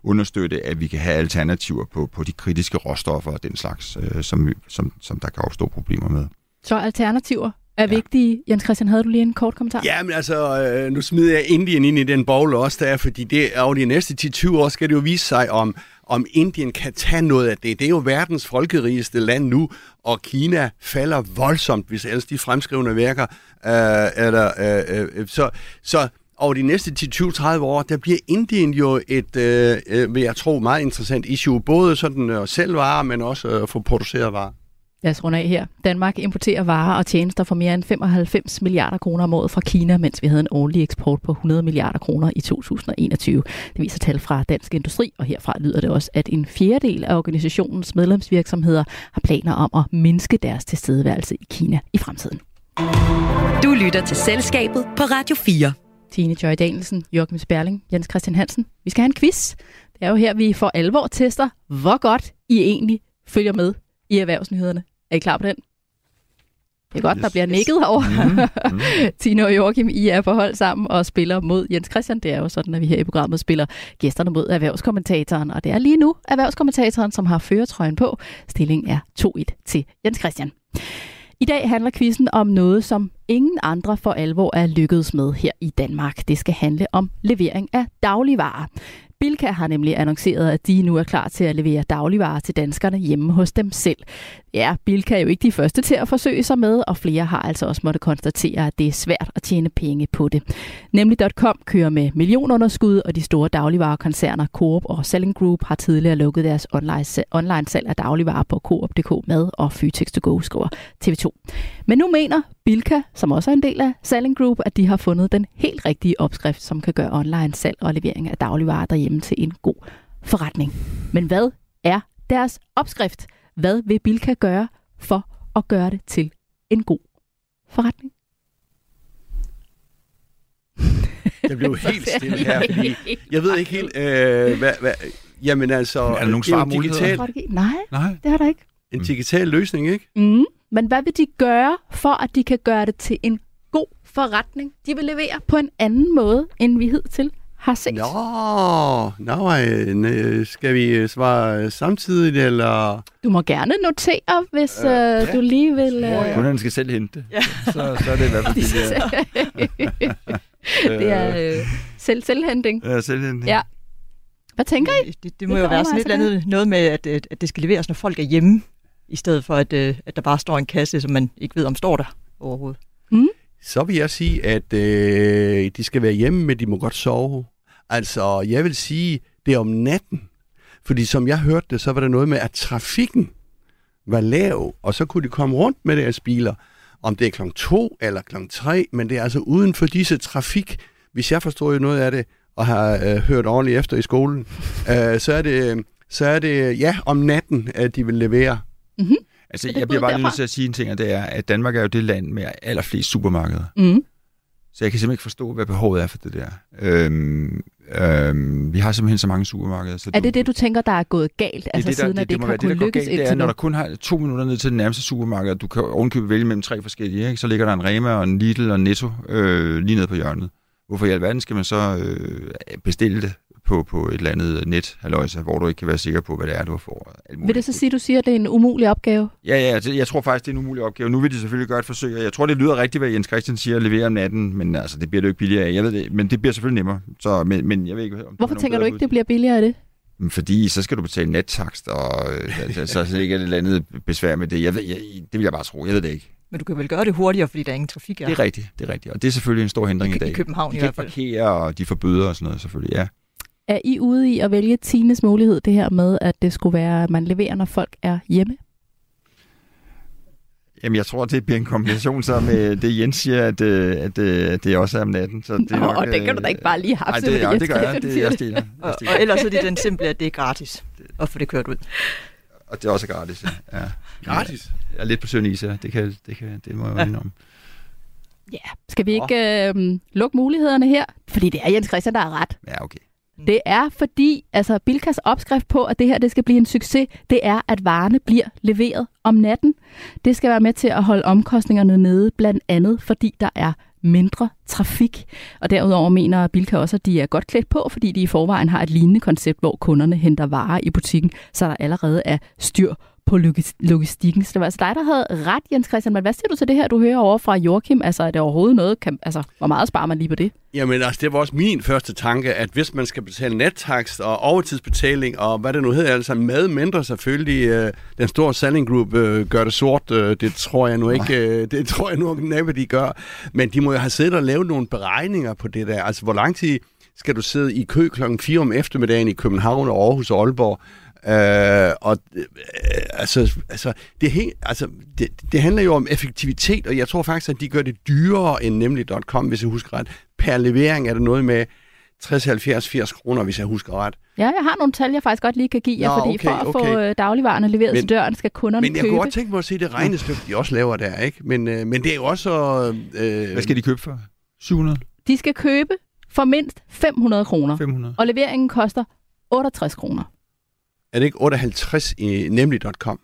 S6: understøtte, at vi kan have alternativer på, på de kritiske råstoffer og den slags, øh, som, som, som der kan opstå problemer med.
S3: Så alternativer er ja. vigtige. Jens Christian, havde du lige en kort kommentar?
S4: Ja, men altså, øh, nu smider jeg Indien ind i den bowl også der, fordi det, over de næste 10-20 år skal det jo vise sig, om, om Indien kan tage noget af det. Det er jo verdens folkerigeste land nu, og Kina falder voldsomt, hvis ellers de fremskrivende værker. Øh, eller, øh, øh, så, så over de næste 10-20-30 år, der bliver Indien jo et, øh, øh, vil jeg tro, meget interessant issue. Både sådan at sælge varer, men også at få produceret varer.
S3: Lad os runde af her. Danmark importerer varer og tjenester for mere end 95 milliarder kroner om året fra Kina, mens vi havde en årlig eksport på 100 milliarder kroner i 2021. Det viser tal fra Dansk Industri, og herfra lyder det også, at en fjerdedel af organisationens medlemsvirksomheder har planer om at mindske deres tilstedeværelse i Kina i fremtiden.
S2: Du lytter til Selskabet på Radio 4.
S3: Tine Joy Danielsen, Jørgen Sperling, Jens Christian Hansen. Vi skal have en quiz. Det er jo her, vi for alvor tester, hvor godt I egentlig følger med i erhvervsnyhederne. Er I klar på den? Det er godt, yes. der bliver nikket herovre. Mm, mm. Tine og Joachim, I er på hold sammen og spiller mod Jens Christian. Det er jo sådan, at vi her i programmet spiller gæsterne mod erhvervskommentatoren. Og det er lige nu erhvervskommentatoren, som har føretrøjen på. Stillingen er 2-1 til Jens Christian. I dag handler quizzen om noget, som ingen andre for alvor er lykkedes med her i Danmark. Det skal handle om levering af dagligvarer. Bilka har nemlig annonceret, at de nu er klar til at levere dagligvarer til danskerne hjemme hos dem selv. Ja, Bilka er jo ikke de første til at forsøge sig med, og flere har altså også måtte konstatere, at det er svært at tjene penge på det. Nemlig.com kører med millionunderskud, og de store dagligvarekoncerner Coop og Selling Group har tidligere lukket deres online, online salg af dagligvarer på Coop.dk med og Fytex to go, skriver TV2. Men nu mener Bilka, som også er en del af Selling Group, at de har fundet den helt rigtige opskrift, som kan gøre online salg og levering af dagligvarer derhjemme til en god forretning. Men hvad er deres opskrift? Hvad vil Bilka gøre for at gøre det til en god forretning?
S4: Jeg blev helt stille her, fordi jeg ved ikke helt, øh, hvad, hvad, jamen altså,
S6: er der nogle
S4: det er jo en
S6: svarmuligheder?
S4: digital?
S3: Nej,
S6: Nej.
S3: det er der ikke.
S4: En digital løsning, ikke?
S3: Mm. Men hvad vil de gøre, for at de kan gøre det til en god forretning? De vil levere på en anden måde, end vi hidtil har set.
S4: Nå, nå øh, skal vi svare samtidig, eller?
S3: Du må gerne notere, hvis øh,
S4: ja.
S3: du lige vil... Øh,
S6: Kunderne skal selv hente det. Ja. Så, så er det i hvert fald billigere.
S3: det er øh, selv selvhentning.
S6: Ja, selvhente.
S3: Ja. Hvad tænker I?
S5: Det, det må
S3: Det
S5: jo være sådan et eller andet noget med, at, at at det skal leveres, når folk er hjemme, i stedet for, at, øh, at der bare står en kasse, som man ikke ved, om står der overhovedet.
S4: Så vil jeg sige, at øh, de skal være hjemme, men de må godt sove. Altså, jeg vil sige, det er om natten. Fordi som jeg hørte det, så var der noget med, at trafikken var lav, og så kunne de komme rundt med deres biler. Om det er klokken to eller klokken tre, men det er altså uden for disse trafik, hvis jeg forstår jo noget af det, og har øh, hørt ordentligt efter i skolen, øh, så, er det, så er det, ja, om natten, at de vil levere.
S6: Altså,
S3: Er det
S6: jeg bliver bare lige nødt til at sige en ting, og det er, at Danmark er jo det land med allerflest supermarkeder.
S3: Mm.
S6: Så jeg kan simpelthen ikke forstå, hvad behovet er for det der. Øhm, øhm, vi har simpelthen så mange supermarkeder. Så
S3: Er
S6: du-
S3: det det, du tænker, der er gået galt?
S6: det,
S3: altså
S6: det, der,
S3: siden,
S6: det,
S3: at det,
S6: det
S3: ikke har
S6: det,
S3: kunnet lykkes
S6: galt, det er, når der kun har to minutter ned til det nærmeste supermarked, og du kan ovenkøbet vælge mellem tre forskellige, ikke? så ligger der en Rema og en Lidl og en Netto øh, lige nede på hjørnet. Hvorfor i alverden skal man så øh, bestille det på, på et eller andet net, halløjsa, hvor du ikke kan være sikker på, hvad det er, du får?
S3: Vil det så sige, at du siger, at det er en umulig opgave?
S6: Ja, ja, jeg tror faktisk, det er en umulig opgave. Nu vil de selvfølgelig gøre et forsøg, og jeg tror, det lyder rigtigt, hvad Jens Christian siger, at levere om natten, men altså, det bliver det jo ikke billigere af. Jeg ved det, men det bliver selvfølgelig nemmere. Så, men, men jeg ved ikke, om
S3: Hvorfor tænker du ikke, det bliver billigere af det?
S6: Fordi så skal du betale nattakst, og øh, altså, så, så ikke er det et eller andet besvær med det. Jeg ved, jeg, det vil jeg bare tro. Jeg ved det ikke.
S5: Men du kan vel gøre det hurtigere, fordi der er ingen trafik er
S6: Det er rigtigt, det er rigtigt. Og det er selvfølgelig en stor hindring
S5: I-
S6: i dag.
S5: i København
S6: de
S5: i
S6: kan
S5: hvert
S6: ikke parkere, og de får bøder og sådan noget selvfølgelig, ja.
S3: Er I ude i at vælge Tines mulighed, det her med, at det skulle være, at man leverer, når folk er hjemme?
S6: Jamen, jeg tror, det bliver en kombination så med det, Jens siger, at, øh, at, øh, at det også er om natten. Så det er
S3: Nå,
S6: nok,
S3: og det kan du da
S6: øh,
S3: ikke bare lige
S6: Nej,
S3: hapse
S6: det, ja, det gør jeg. Det, jeg stiller. Jeg
S5: Og,
S6: stiller.
S5: og ellers er det den simple, at det er gratis at få det kørt ud.
S6: Og det er også gratis, ja. ja.
S4: Gratis.
S6: Jeg er lidt på søvn is, ja. Det, kan, det, kan, det må jeg jo
S5: Ja.
S6: indrømme.
S3: Ja, skal vi ikke øh, lukke mulighederne her? Fordi det er Jens Christian, der er ret.
S6: Ja, okay. Mm.
S3: Det er fordi, altså Bilkas opskrift på, at det her det skal blive en succes, det er, at varerne bliver leveret om natten. Det skal være med til at holde omkostningerne nede, blandt andet fordi der er mindre trafik. Og derudover mener Bilka også, at de er godt klædt på, fordi de i forvejen har et lignende koncept, hvor kunderne henter varer i butikken, så der allerede er styr på logis- logistikken. Så det var altså dig, der havde ret, Jens Christian. Men hvad siger du til det her, du hører over fra Joachim? Altså, er det overhovedet noget? Kan, altså, hvor meget sparer man lige på det?
S4: Jamen altså, det var også min første tanke, at hvis man skal betale nettakst og overtidsbetaling og hvad det nu hedder, altså mad mindre selvfølgelig, øh, den store selling group øh, gør det sort, øh, det tror jeg nu ikke, øh, det tror jeg nu næppe, de gør. Men de må jo have siddet og lavet nogle beregninger på det der. Altså, hvor lang tid skal du sidde i kø klokken 4 om eftermiddagen i København og Aarhus og Aalborg? Øh, og øh, altså, altså, det, he, altså det, det handler jo om effektivitet, og jeg tror faktisk, at de gør det dyrere end nemlig.com, hvis jeg husker ret. Per levering er det noget med 60, 70, 80 kroner, hvis jeg husker ret.
S3: Ja, jeg har nogle tal, jeg faktisk godt lige kan give jer,
S4: Nå,
S3: fordi
S4: okay,
S3: for at få
S4: okay.
S3: øh, dagligvarerne leveret
S4: Men-
S3: til døren, skal kunderne
S4: Men jeg
S3: købe.
S4: kunne godt tænke mig at se det regnestykke, de også laver der, ikke? Men, øh, men det er jo også... Øh,
S6: Hvad skal de købe for? 700?
S3: De skal købe for mindst 500 kroner,
S6: 500?
S3: og leveringen koster 68 kroner.
S4: Er det ikke 58 i nemlig.com?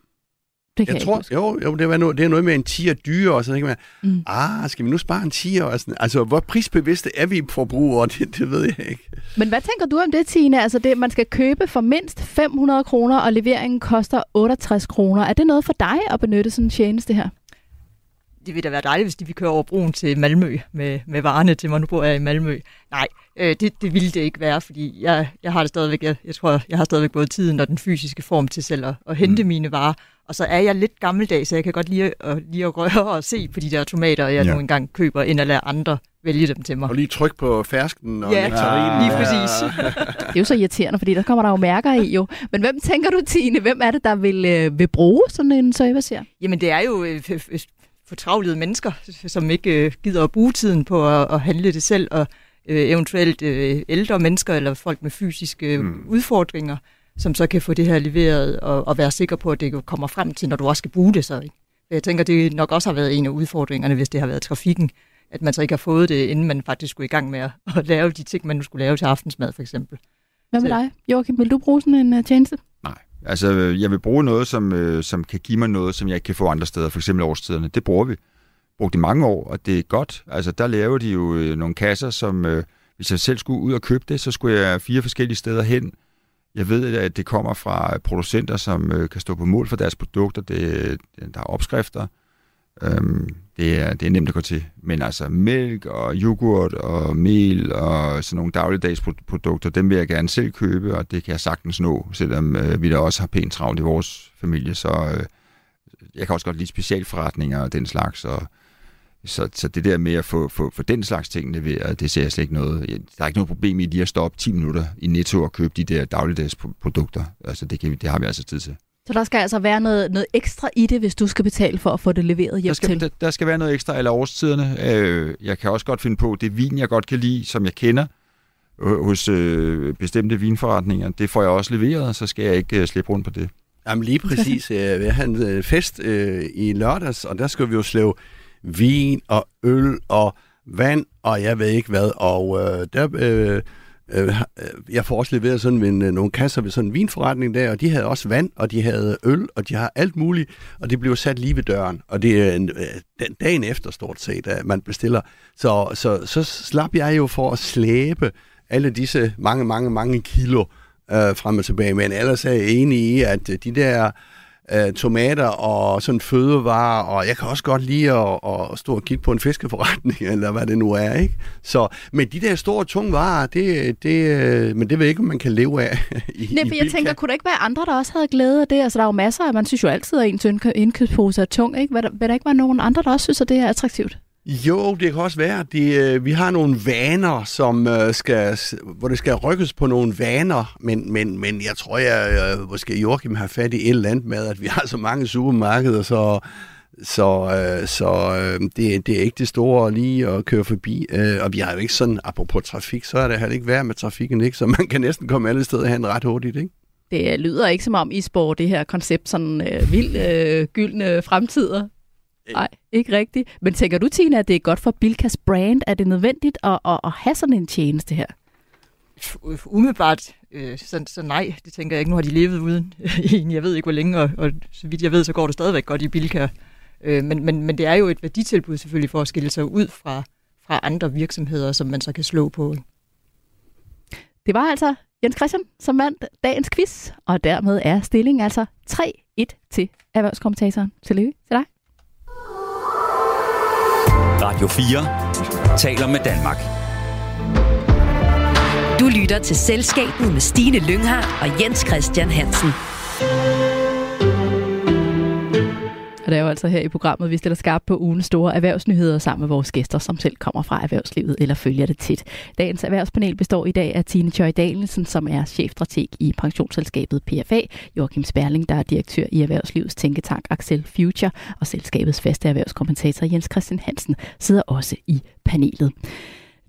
S3: Det kan
S4: Jeg
S3: jeg,
S4: tror,
S3: ikke
S4: jo, jo det, var noget, det er noget med en 10 dyre, og så tænker man,
S3: Mm.
S4: ah, skal vi nu spare en 10 og sådan. Altså, hvor prisbevidste er vi forbrugere? Det, det ved jeg ikke.
S3: Men hvad tænker du om det, Tine? Altså, det, man skal købe for mindst 500 kroner, og leveringen koster 68 kroner. Er det noget for dig at benytte sådan en tjeneste her?
S5: Det vil da være dejligt, hvis de vil køre over broen til Malmø med, med varerne til mig. Nu bor jeg i Malmø. Nej, øh, det, det ville det ikke være, fordi jeg, jeg har det stadigvæk, jeg, jeg tror, jeg har stadigvæk både tiden og den fysiske form til selv at, at hente mm. mine varer. Og så er jeg lidt gammeldags, så jeg kan godt lide at, lige at røre og se på de der tomater, jeg ja. nu engang køber, end at lade andre vælge dem til mig.
S4: Og lige tryk på fersken og
S5: ja, nektarinen. lige præcis.
S3: det er jo så irriterende, fordi der kommer der jo mærker i jo. Men hvem tænker du, Tine, hvem er det, der vil, øh, vil bruge sådan en service
S5: Jamen det er jo øh, fortravlede mennesker, som ikke øh, gider at bruge tiden på at, at handle det selv, og øh, eventuelt øh, ældre mennesker eller folk med fysiske mm. udfordringer, som så kan få det her leveret og, og være sikker på, at det kommer frem til, når du også skal bruge det så. Ikke? Jeg tænker, det nok også har været en af udfordringerne, hvis det har været trafikken, at man så ikke har fået det, inden man faktisk skulle i gang med at, at lave de ting, man nu skulle lave til aftensmad for eksempel.
S3: Hvad med dig, Joachim? Vil du bruge sådan en uh, tjeneste?
S6: Altså øh, jeg vil bruge noget, som, øh, som kan give mig noget, som jeg ikke kan få andre steder, for eksempel årstiderne. Det bruger vi. Brugt i mange år, og det er godt. Altså der laver de jo øh, nogle kasser, som øh, hvis jeg selv skulle ud og købe det, så skulle jeg fire forskellige steder hen. Jeg ved, at det kommer fra producenter, som øh, kan stå på mål for deres produkter. Det, øh, der er opskrifter. Øhm, det, er, det er nemt at gå til. Men altså mælk og yoghurt og mel og sådan nogle dagligdags produkter, dem vil jeg gerne selv købe, og det kan jeg sagtens nå, selvom øh, vi da også har pænt travlt i vores familie. Så øh, jeg kan også godt lide specialforretninger og den slags, og så, så det der med at få, få, få den slags ting leveret, det ser jeg slet ikke noget. Der er ikke noget problem i lige at stoppe 10 minutter i Netto og købe de der dagligdags produkter. Altså det, kan, det har vi altså tid til.
S3: Så der skal altså være noget, noget ekstra i det, hvis du skal betale for at få det leveret hjem
S6: der skal,
S3: til?
S6: Der, der skal være noget ekstra, eller årstiderne. Øh, jeg kan også godt finde på, det vin, jeg godt kan lide, som jeg kender øh, hos øh, bestemte vinforretninger, det får jeg også leveret, så skal jeg ikke slippe rundt på det.
S4: Jamen lige præcis. Jeg havde en fest øh, i lørdags, og der skulle vi jo slæve vin og øl og vand, og jeg ved ikke hvad. Og øh, der, øh, Øh, øh, jeg får også leveret sådan en, øh, nogle kasser ved sådan en vinforretning der, og de havde også vand, og de havde øl, og de har alt muligt, og det blev sat lige ved døren. Og det er en, øh, den dagen efter stort set, at man bestiller. Så, så, så slap jeg jo for at slæbe alle disse mange, mange, mange kilo øh, frem og tilbage. Men ellers er jeg enig i, at de der øh, tomater og sådan fødevarer, og jeg kan også godt lide at, at stå og kigge på en fiskeforretning, eller hvad det nu er, ikke? Så, men de der store, tunge varer, det, det, øh, men det ved jeg ikke, om man kan leve af
S3: i Nej, for jeg tænker, kunne der ikke være andre, der også havde glæde af det? Altså, der er jo masser af, man synes jo altid, at en indkøbspose er tung, ikke? Vil der, vil der ikke være nogen andre, der også synes, at det er attraktivt?
S4: Jo, det kan også være. De, øh, vi har nogle vaner, som øh, skal, hvor det skal rykkes på nogle vaner, men, men, men jeg tror, jeg måske Joachim har fat i et eller andet med, at vi har så mange supermarkeder, så, så, øh, så øh, det, det er ikke det store lige at køre forbi. Øh, og vi har jo ikke sådan, apropos trafik, så er det heller ikke værd med trafikken, ikke? så man kan næsten komme alle steder hen ret hurtigt. Ikke?
S3: Det lyder ikke som om, I spår det her koncept sådan øh, vild øh, gyldne fremtider. Nej, ikke rigtigt. Men tænker du, Tina, at det er godt for Bilkas brand? Er det nødvendigt at, at, at have sådan en tjeneste her?
S5: Umiddelbart, øh, så, så nej, det tænker jeg ikke. Nu har de levet uden en, jeg ved ikke hvor længe, og, og så vidt jeg ved, så går det stadigvæk godt i Bilka. Øh, men, men, men det er jo et værditilbud selvfølgelig for at skille sig ud fra, fra andre virksomheder, som man så kan slå på.
S3: Det var altså Jens Christian, som vandt dagens quiz, og dermed er stillingen altså 3-1 til erhvervskommentatoren. Tillykke til dig.
S1: Radio 4 taler med Danmark.
S2: Du lytter til Selskabet med Stine Lynghardt og Jens Christian Hansen.
S3: Og det er jo altså her i programmet, vi stiller skarpt på ugens store erhvervsnyheder sammen med vores gæster, som selv kommer fra erhvervslivet eller følger det tit. Dagens erhvervspanel består i dag af Tine Tjøj Dalensen, som er chefstrateg i pensionsselskabet PFA, Joachim Sperling, der er direktør i erhvervslivets tænketank Axel Future, og selskabets faste erhvervskommentator Jens Christian Hansen sidder også i panelet.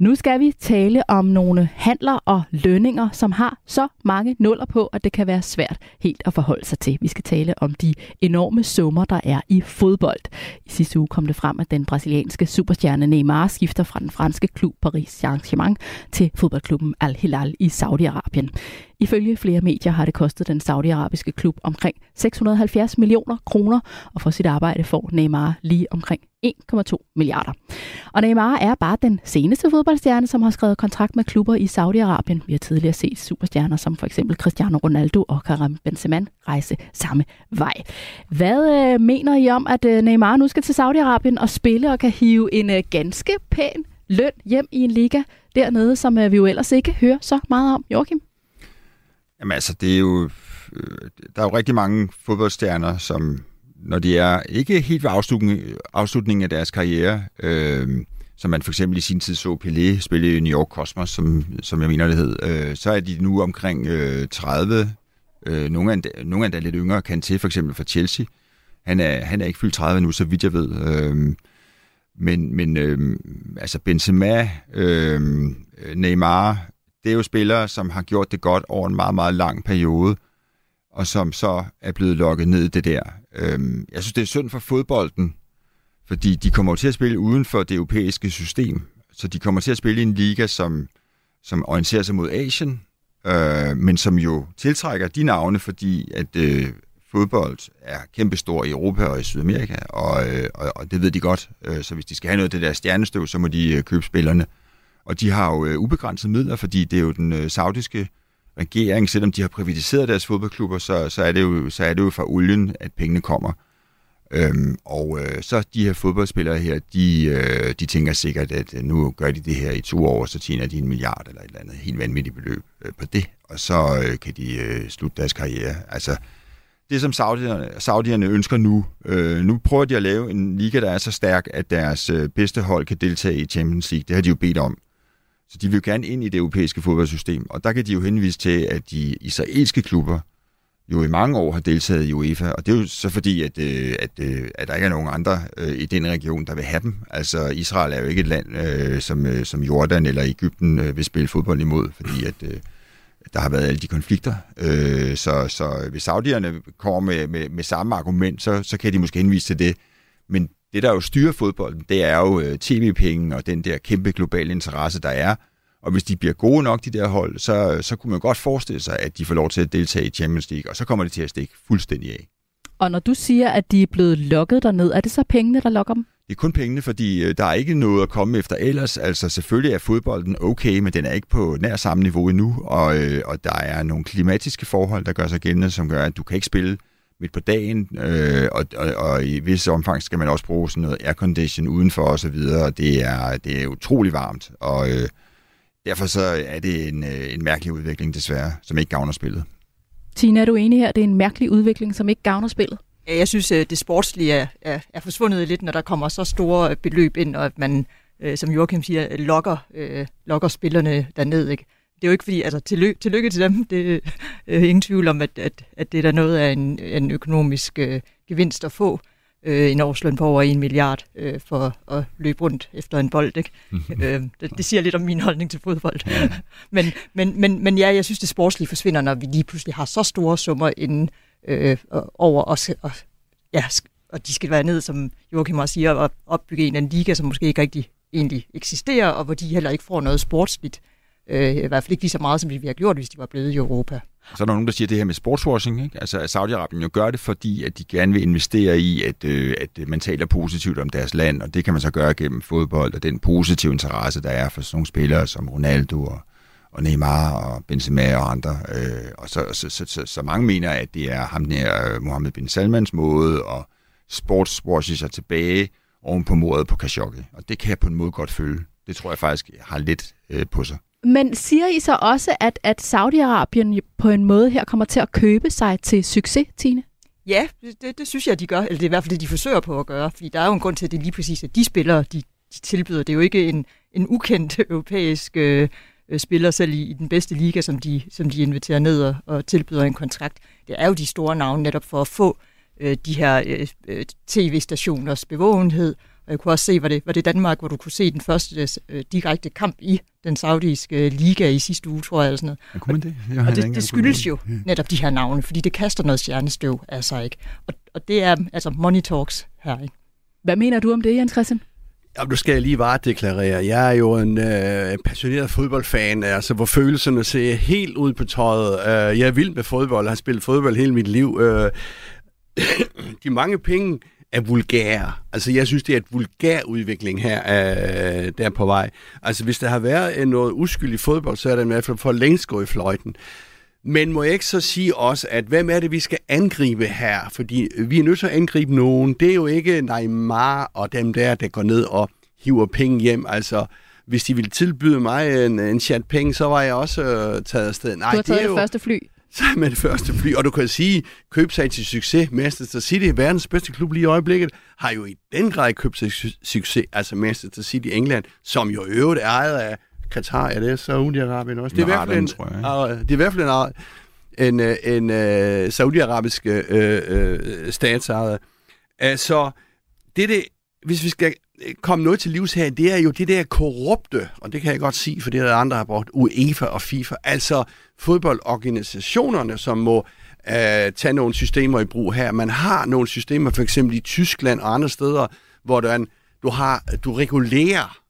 S3: Nu skal vi tale om nogle handler og lønninger, som har så mange nuller på, at det kan være svært helt at forholde sig til. Vi skal tale om de enorme summer, der er i fodbold. I sidste uge kom det frem, at den brasilianske superstjerne Neymar skifter fra den franske klub Paris Saint-Germain til fodboldklubben Al-Hilal i Saudi-Arabien. Ifølge flere medier har det kostet den saudiarabiske klub omkring 670 millioner kroner, og for sit arbejde får Neymar lige omkring 1,2 milliarder. Og Neymar er bare den seneste fodboldstjerne, som har skrevet kontrakt med klubber i Saudi-Arabien. Vi har tidligere set superstjerner som for eksempel Cristiano Ronaldo og Karim Benzema rejse samme vej. Hvad øh, mener I om, at øh, Neymar nu skal til Saudi-Arabien og spille og kan hive en øh, ganske pæn løn hjem i en liga dernede, som øh, vi jo ellers ikke hører så meget om, Joachim?
S6: Jamen altså, det er jo... Øh, der er jo rigtig mange fodboldstjerner, som når de er ikke helt ved afslutning, afslutningen af deres karriere, øh, som man for eksempel i sin tid så Pelé spille i New York Cosmos, som, som jeg mener det hed, øh, så er de nu omkring øh, 30. Øh, nogle, endda, nogle endda lidt yngre kan til, for eksempel fra Chelsea. Han er, han er ikke fyldt 30 nu, så vidt jeg ved. Øh, men men øh, altså Benzema, øh, Neymar, det er jo spillere, som har gjort det godt over en meget, meget lang periode, og som så er blevet lukket ned i det der. Øhm, jeg synes, det er synd for fodbolden, fordi de kommer til at spille uden for det europæiske system. Så de kommer til at spille i en liga, som, som orienterer sig mod Asien, øh, men som jo tiltrækker de navne, fordi at øh, fodbold er kæmpestor i Europa og i Sydamerika, og, øh, og, og det ved de godt. Øh, så hvis de skal have noget af det der stjernestøv, så må de øh, købe spillerne. Og de har jo øh, ubegrænsede midler, fordi det er jo den øh, saudiske regering, selvom de har privatiseret deres fodboldklubber, så, så, er, det jo, så er det jo fra olien, at pengene kommer. Øhm, og øh, så de her fodboldspillere her, de, øh, de tænker sikkert, at øh, nu gør de det her i to år, så tjener de en milliard eller et eller andet helt vanvittigt beløb øh, på det, og så øh, kan de øh, slutte deres karriere. Altså, det som saudierne, saudierne ønsker nu, øh, nu prøver de at lave en liga, der er så stærk, at deres øh, bedste hold kan deltage i Champions League. Det har de jo bedt om. Så de vil jo gerne ind i det europæiske fodboldsystem, og der kan de jo henvise til, at de israelske klubber jo i mange år har deltaget i UEFA, og det er jo så fordi, at, øh, at, øh, at der ikke er nogen andre øh, i den region, der vil have dem. Altså Israel er jo ikke et land, som, som Jordan eller Ægypten vil spille fodbold imod, fordi at der har været alle de konflikter. Så, så hvis saudierne kommer med, med, med samme argument, så, så kan de måske henvise til det. Men det, der jo styrer fodbolden, det er jo øh, tv-penge og den der kæmpe globale interesse, der er. Og hvis de bliver gode nok, de der hold, så, så kunne man godt forestille sig, at de får lov til at deltage i Champions League, og så kommer det til at stikke fuldstændig af.
S3: Og når du siger, at de er blevet lukket derned, er det så pengene, der lokker dem?
S6: Det er kun pengene, fordi øh, der er ikke noget at komme efter ellers. Altså selvfølgelig er fodbolden okay, men den er ikke på nær samme niveau endnu, og, øh, og der er nogle klimatiske forhold, der gør sig gældende, som gør, at du kan ikke spille midt på dagen, øh, og, og, og i vis omfang skal man også bruge sådan noget aircondition udenfor og så videre, og det er, det er utrolig varmt, og øh, derfor så er det en, øh, en mærkelig udvikling desværre, som ikke gavner spillet.
S3: Tina, er du enig her? Det er en mærkelig udvikling, som ikke gavner spillet?
S5: Jeg synes, øh, det sportslige er, er, er forsvundet lidt, når der kommer så store beløb ind, og at man, øh, som Joachim siger, lokker, øh, lokker spillerne derned. Ikke? Det er jo ikke fordi, altså tillykke, tillykke til dem, det er øh, ingen tvivl om, at, at, at det er der noget af en, en økonomisk øh, gevinst at få øh, en årsløn på over en milliard øh, for at løbe rundt efter en bold. Ikke? øh, det, det siger lidt om min holdning til fodbold. men, men, men, men ja, jeg synes, det sportslige forsvinder, når vi lige pludselig har så store summer inden øh, over os. Og, ja, og de skal være ned, som Joachim også siger, og opbygge en, en liga, som måske ikke rigtig egentlig eksisterer, og hvor de heller ikke får noget sportsligt Øh, I hvert fald ikke lige så meget, som de vi har gjort, hvis de var blevet i Europa.
S6: Så er der nogen, der siger det her med sportswashing. Ikke? Altså, at Saudi-Arabien jo gør det, fordi at de gerne vil investere i, at, øh, at man taler positivt om deres land, og det kan man så gøre gennem fodbold, og den positive interesse, der er for sådan nogle spillere som Ronaldo og, og Neymar og Benzema og andre. Øh, og så, så, så, så, så mange mener, at det er ham der, øh, Mohammed bin Salmans måde at sportswashe sig tilbage oven på mordet på Khashoggi. Og det kan jeg på en måde godt føle. Det tror jeg faktisk har lidt øh, på sig.
S3: Men siger I så også, at, at Saudi-Arabien på en måde her kommer til at købe sig til succes, Tine?
S5: Ja, det, det synes jeg, de gør. Eller det er i hvert fald det, de forsøger på at gøre. Fordi der er jo en grund til, at det er lige præcis, at de spillere, de, de tilbyder. Det er jo ikke en, en ukendt europæisk øh, spiller selv i, i den bedste liga, som de, som de inviterer ned og, og tilbyder en kontrakt. Det er jo de store navne netop for at få øh, de her øh, øh tv-stationers bevågenhed, og jeg kunne også se, var det, var det Danmark, hvor du kunne se den første øh, direkte kamp i den saudiske øh, liga i sidste uge, tror jeg. Eller sådan noget.
S6: Ja, kunne man det?
S5: Jeg og det, det skyldes jo netop de her navne, fordi det kaster noget stjernestøv af sig. Ikke? Og, og det er altså money talks her. Ikke?
S3: Hvad mener du om det, Jens Christian?
S4: Ja, du skal jeg lige varedeklarere. Jeg er jo en øh, passioneret fodboldfan, altså, hvor følelserne ser helt ud på tøjet. Uh, jeg er vild med fodbold, jeg har spillet fodbold hele mit liv. Uh, de mange penge er vulgære. Altså, jeg synes, det er et vulgær udvikling her, uh, der er på vej. Altså, hvis der har været noget uskyldig fodbold, så er det i hvert fald for længst gået i fløjten. Men må jeg ikke så sige også, at hvem er det, vi skal angribe her? Fordi vi er nødt til at angribe nogen. Det er jo ikke Neymar og dem der, der går ned og hiver penge hjem. Altså, hvis de ville tilbyde mig en, en chat penge, så var jeg også øh, taget afsted.
S3: Nej, du har taget
S4: det,
S3: det første fly.
S4: Så med det første fly, og du kan sige, køb sig til succes. Manchester City, verdens bedste klub lige i øjeblikket, har jo i den grad købt sig succes, altså Manchester City i England, som jo øvrigt er ejet af Katar, er det Saudi-Arabien også? Det er, hvert fald en, tror jeg, det er i hvert fald en, en, en, en uh, saudiarabisk uh, uh, statsejet. Altså, det, det, hvis vi skal komme noget til livs her, det er jo det der korrupte, og det kan jeg godt sige, for det er der andre har brugt, UEFA og FIFA, altså fodboldorganisationerne, som må øh, tage nogle systemer i brug her. Man har nogle systemer, for eksempel i Tyskland og andre steder, hvor du, en, du, har, du regulerer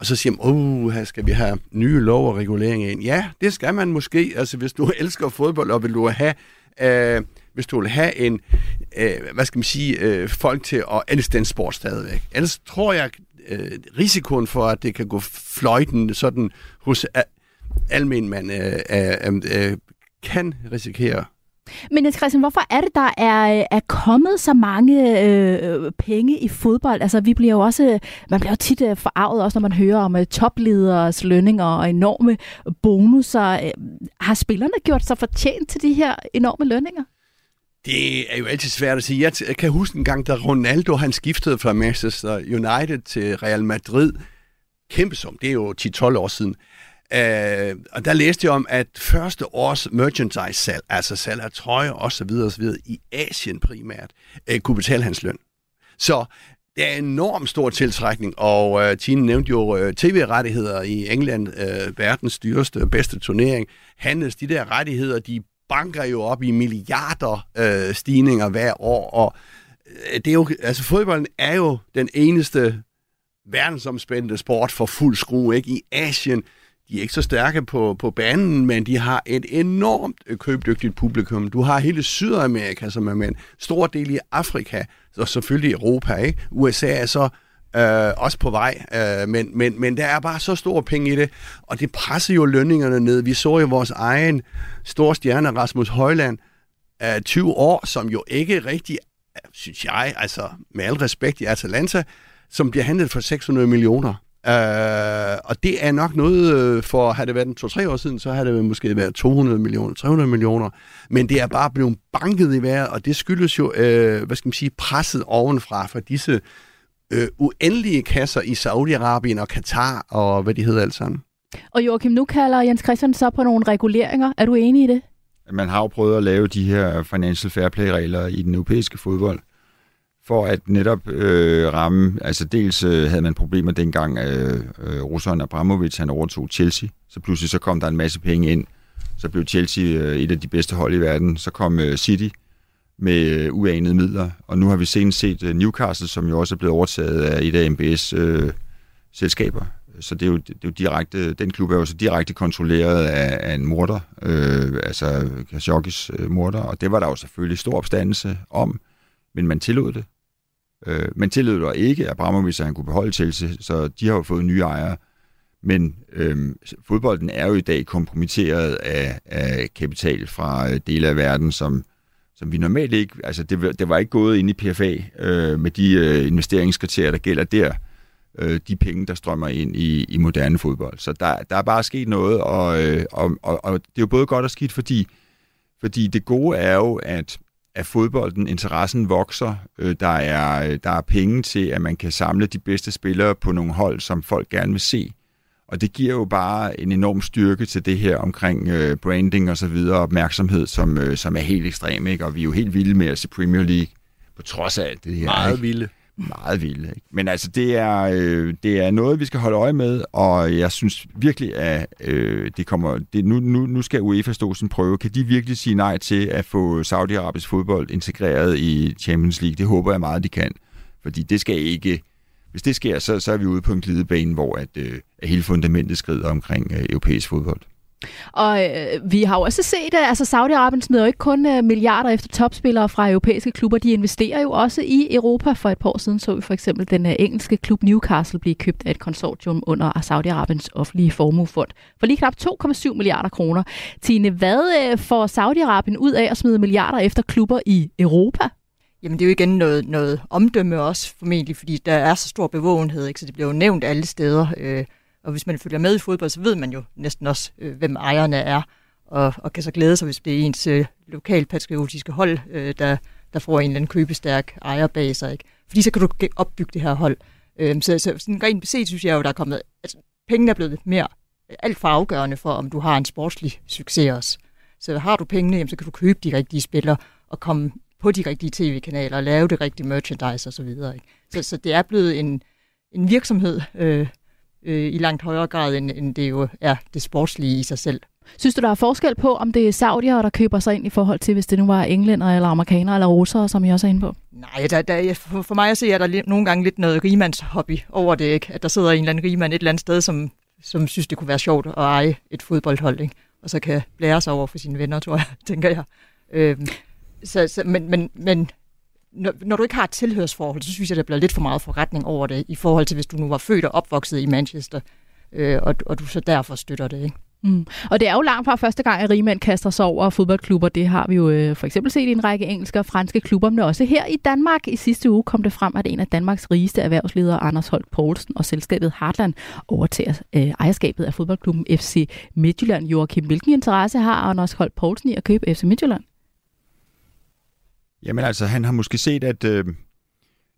S4: og så siger man, åh, her skal vi have nye lov og reguleringer ind. Ja, det skal man måske. Altså, hvis du elsker fodbold, og vil du have, øh, hvis du vil have en, øh, hvad skal man sige, øh, folk til at elske den sport stadigvæk. Ellers tror jeg, øh, risikoen for, at det kan gå fløjten sådan hos almen man øh, øh, øh, kan risikere
S3: men Jens Christian, hvorfor er det, der er, er kommet så mange øh, penge i fodbold? Altså, vi bliver jo også, man bliver jo tit øh, forarvet, også når man hører om øh, topleders lønninger og enorme bonusser. Øh, har spillerne gjort sig fortjent til de her enorme lønninger?
S4: Det er jo altid svært at sige. Jeg kan huske en gang, da Ronaldo han skiftede fra Manchester United til Real Madrid. Kæmpe sum, det er jo 10-12 år siden. Øh, og der læste jeg om, at første års merchandise-salg, altså salg af trøjer osv. osv. i Asien primært, øh, kunne betale hans løn. Så det er enormt stor tiltrækning, og øh, Tine nævnte jo øh, tv-rettigheder i England, øh, verdens dyreste bedste turnering. Handels, de der rettigheder, de banker jo op i milliarder øh, stigninger hver år, og øh, det er jo, altså fodbolden er jo den eneste verdensomspændende sport for fuld skrue, ikke? I Asien, de er ikke så stærke på, på banen, men de har et enormt øh, købdygtigt publikum. Du har hele Sydamerika, som er med en stor del i Afrika, og selvfølgelig Europa. Ikke? USA er så øh, også på vej, øh, men, men, men der er bare så store penge i det, og det presser jo lønningerne ned. Vi så jo vores egen store stjerne, Rasmus Højland, øh, 20 år, som jo ikke rigtig, synes jeg, altså med al respekt i Atalanta, som bliver handlet for 600 millioner. Øh, og det er nok noget, øh, for havde det været en to-tre år siden, så havde det måske været 200 millioner, 300 millioner. Men det er bare blevet banket i vejret, og det skyldes jo, øh, hvad skal man sige, presset ovenfra for disse uh, uendelige kasser i Saudi-Arabien og Katar og hvad de hedder alt sammen.
S3: Og Joachim, nu kalder Jens Christian så på nogle reguleringer. Er du enig i det?
S6: Man har jo prøvet at lave de her financial fair play-regler i den europæiske fodbold, for at netop øh, ramme, altså dels øh, havde man problemer dengang, øh, øh, russeren Abramovic han overtog Chelsea, så pludselig så kom der en masse penge ind, så blev Chelsea øh, et af de bedste hold i verden, så kom øh, City med øh, uanede midler, og nu har vi senest set øh, Newcastle, som jo også er blevet overtaget af et af MBS øh, selskaber, så det er, jo, det er jo direkte, den klub er jo så direkte kontrolleret af, af en morder, øh, altså Khashoggis øh, morder, og det var der jo selvfølgelig stor opstandelse om, men man tillod det. Øh, men tillod det ikke Abramovic, han kunne beholde Chelsea, så de har jo fået nye ejere. Men øh, fodbolden er jo i dag kompromitteret af, af kapital fra øh, dele af verden, som, som vi normalt ikke... Altså, det, det var ikke gået ind i PFA øh, med de øh, investeringskriterier, der gælder der. Øh, de penge, der strømmer ind i, i moderne fodbold. Så der, der er bare sket noget, og, øh, og, og, og det er jo både godt og skidt, fordi, fordi det gode er jo, at at fodbolden, interessen vokser. Øh, der, er, der er penge til, at man kan samle de bedste spillere på nogle hold, som folk gerne vil se. Og det giver jo bare en enorm styrke til det her omkring øh, branding og så videre, opmærksomhed, som, øh, som er helt ekstrem, ikke? Og vi er jo helt vilde med at se Premier League, på trods af alt det her.
S4: Meget
S6: ikke?
S4: vilde
S6: meget vilde. Ikke? Men altså, det er, øh, det er noget, vi skal holde øje med, og jeg synes virkelig, at øh, det kommer, det, nu, nu, nu skal UEFA stå sin prøve. Kan de virkelig sige nej til at få Saudi-Arabisk fodbold integreret i Champions League? Det håber jeg meget, de kan. Fordi det skal ikke hvis det sker, så, så er vi ude på en glidebane, hvor at, øh, at hele fundamentet skrider omkring øh, europæisk fodbold.
S3: Og øh, vi har jo også set, at altså Saudi-Arabien smider jo ikke kun øh, milliarder efter topspillere fra europæiske klubber, de investerer jo også i Europa. For et par år siden så vi for eksempel den øh, engelske klub Newcastle blive købt af et konsortium under Saudi-Arabiens offentlige formuefond for lige knap 2,7 milliarder kroner. Tine, hvad øh, får Saudi-Arabien ud af at smide milliarder efter klubber i Europa?
S5: Jamen det er jo igen noget, noget omdømme også formentlig, fordi der er så stor bevågenhed, ikke? så det bliver jo nævnt alle steder. Øh, og hvis man følger med i fodbold, så ved man jo næsten også, øh, hvem ejerne er, og, og kan så glæde sig, hvis det er ens øh, lokalpatriotiske hold, øh, der, der får en eller anden købestærk ejer bag sig. Ikke? Fordi så kan du opbygge det her hold. Øh, så, så sådan rent beset synes jeg jo, der er kommet... Altså, pengene er blevet mere alt for afgørende for, om du har en sportslig succes også. Så har du pengene, jamen, så kan du købe de rigtige spillere og komme på de rigtige tv-kanaler og lave det rigtige merchandise osv. Så, så, så det er blevet en, en virksomhed, øh, øh, i langt højere grad, end, end det jo er det sportslige i sig selv.
S3: Synes du, der er forskel på, om det er saudier, der køber sig ind i forhold til, hvis det nu var englænder eller amerikanere eller russere, som I også er inde på?
S5: Nej, der, der, for, for mig at se, er der nogle gange lidt noget rimands hobby over det, ikke? At der sidder en eller anden rigmand et eller andet sted, som, som synes, det kunne være sjovt at eje et fodboldhold, ikke? Og så kan blære sig over for sine venner, tror jeg, tænker jeg. Øhm, så, så, men, men, men når, når du ikke har et tilhørsforhold, så synes jeg, der bliver lidt for meget forretning over det, i forhold til hvis du nu var født og opvokset i Manchester, øh, og, og du så derfor støtter det. Ikke?
S3: Mm. Og det er jo langt fra første gang, at rigmænd kaster sig over fodboldklubber. Det har vi jo øh, for eksempel set i en række engelske og franske klubber, men også her i Danmark. I sidste uge kom det frem, at en af Danmarks rigeste erhvervsledere, Anders Holt Poulsen og selskabet Hartland overtager øh, ejerskabet af fodboldklubben FC Midtjylland. Joachim, hvilken interesse har Anders Holt Poulsen i at købe FC Midtjylland?
S6: Jamen altså, han har måske set, at øh,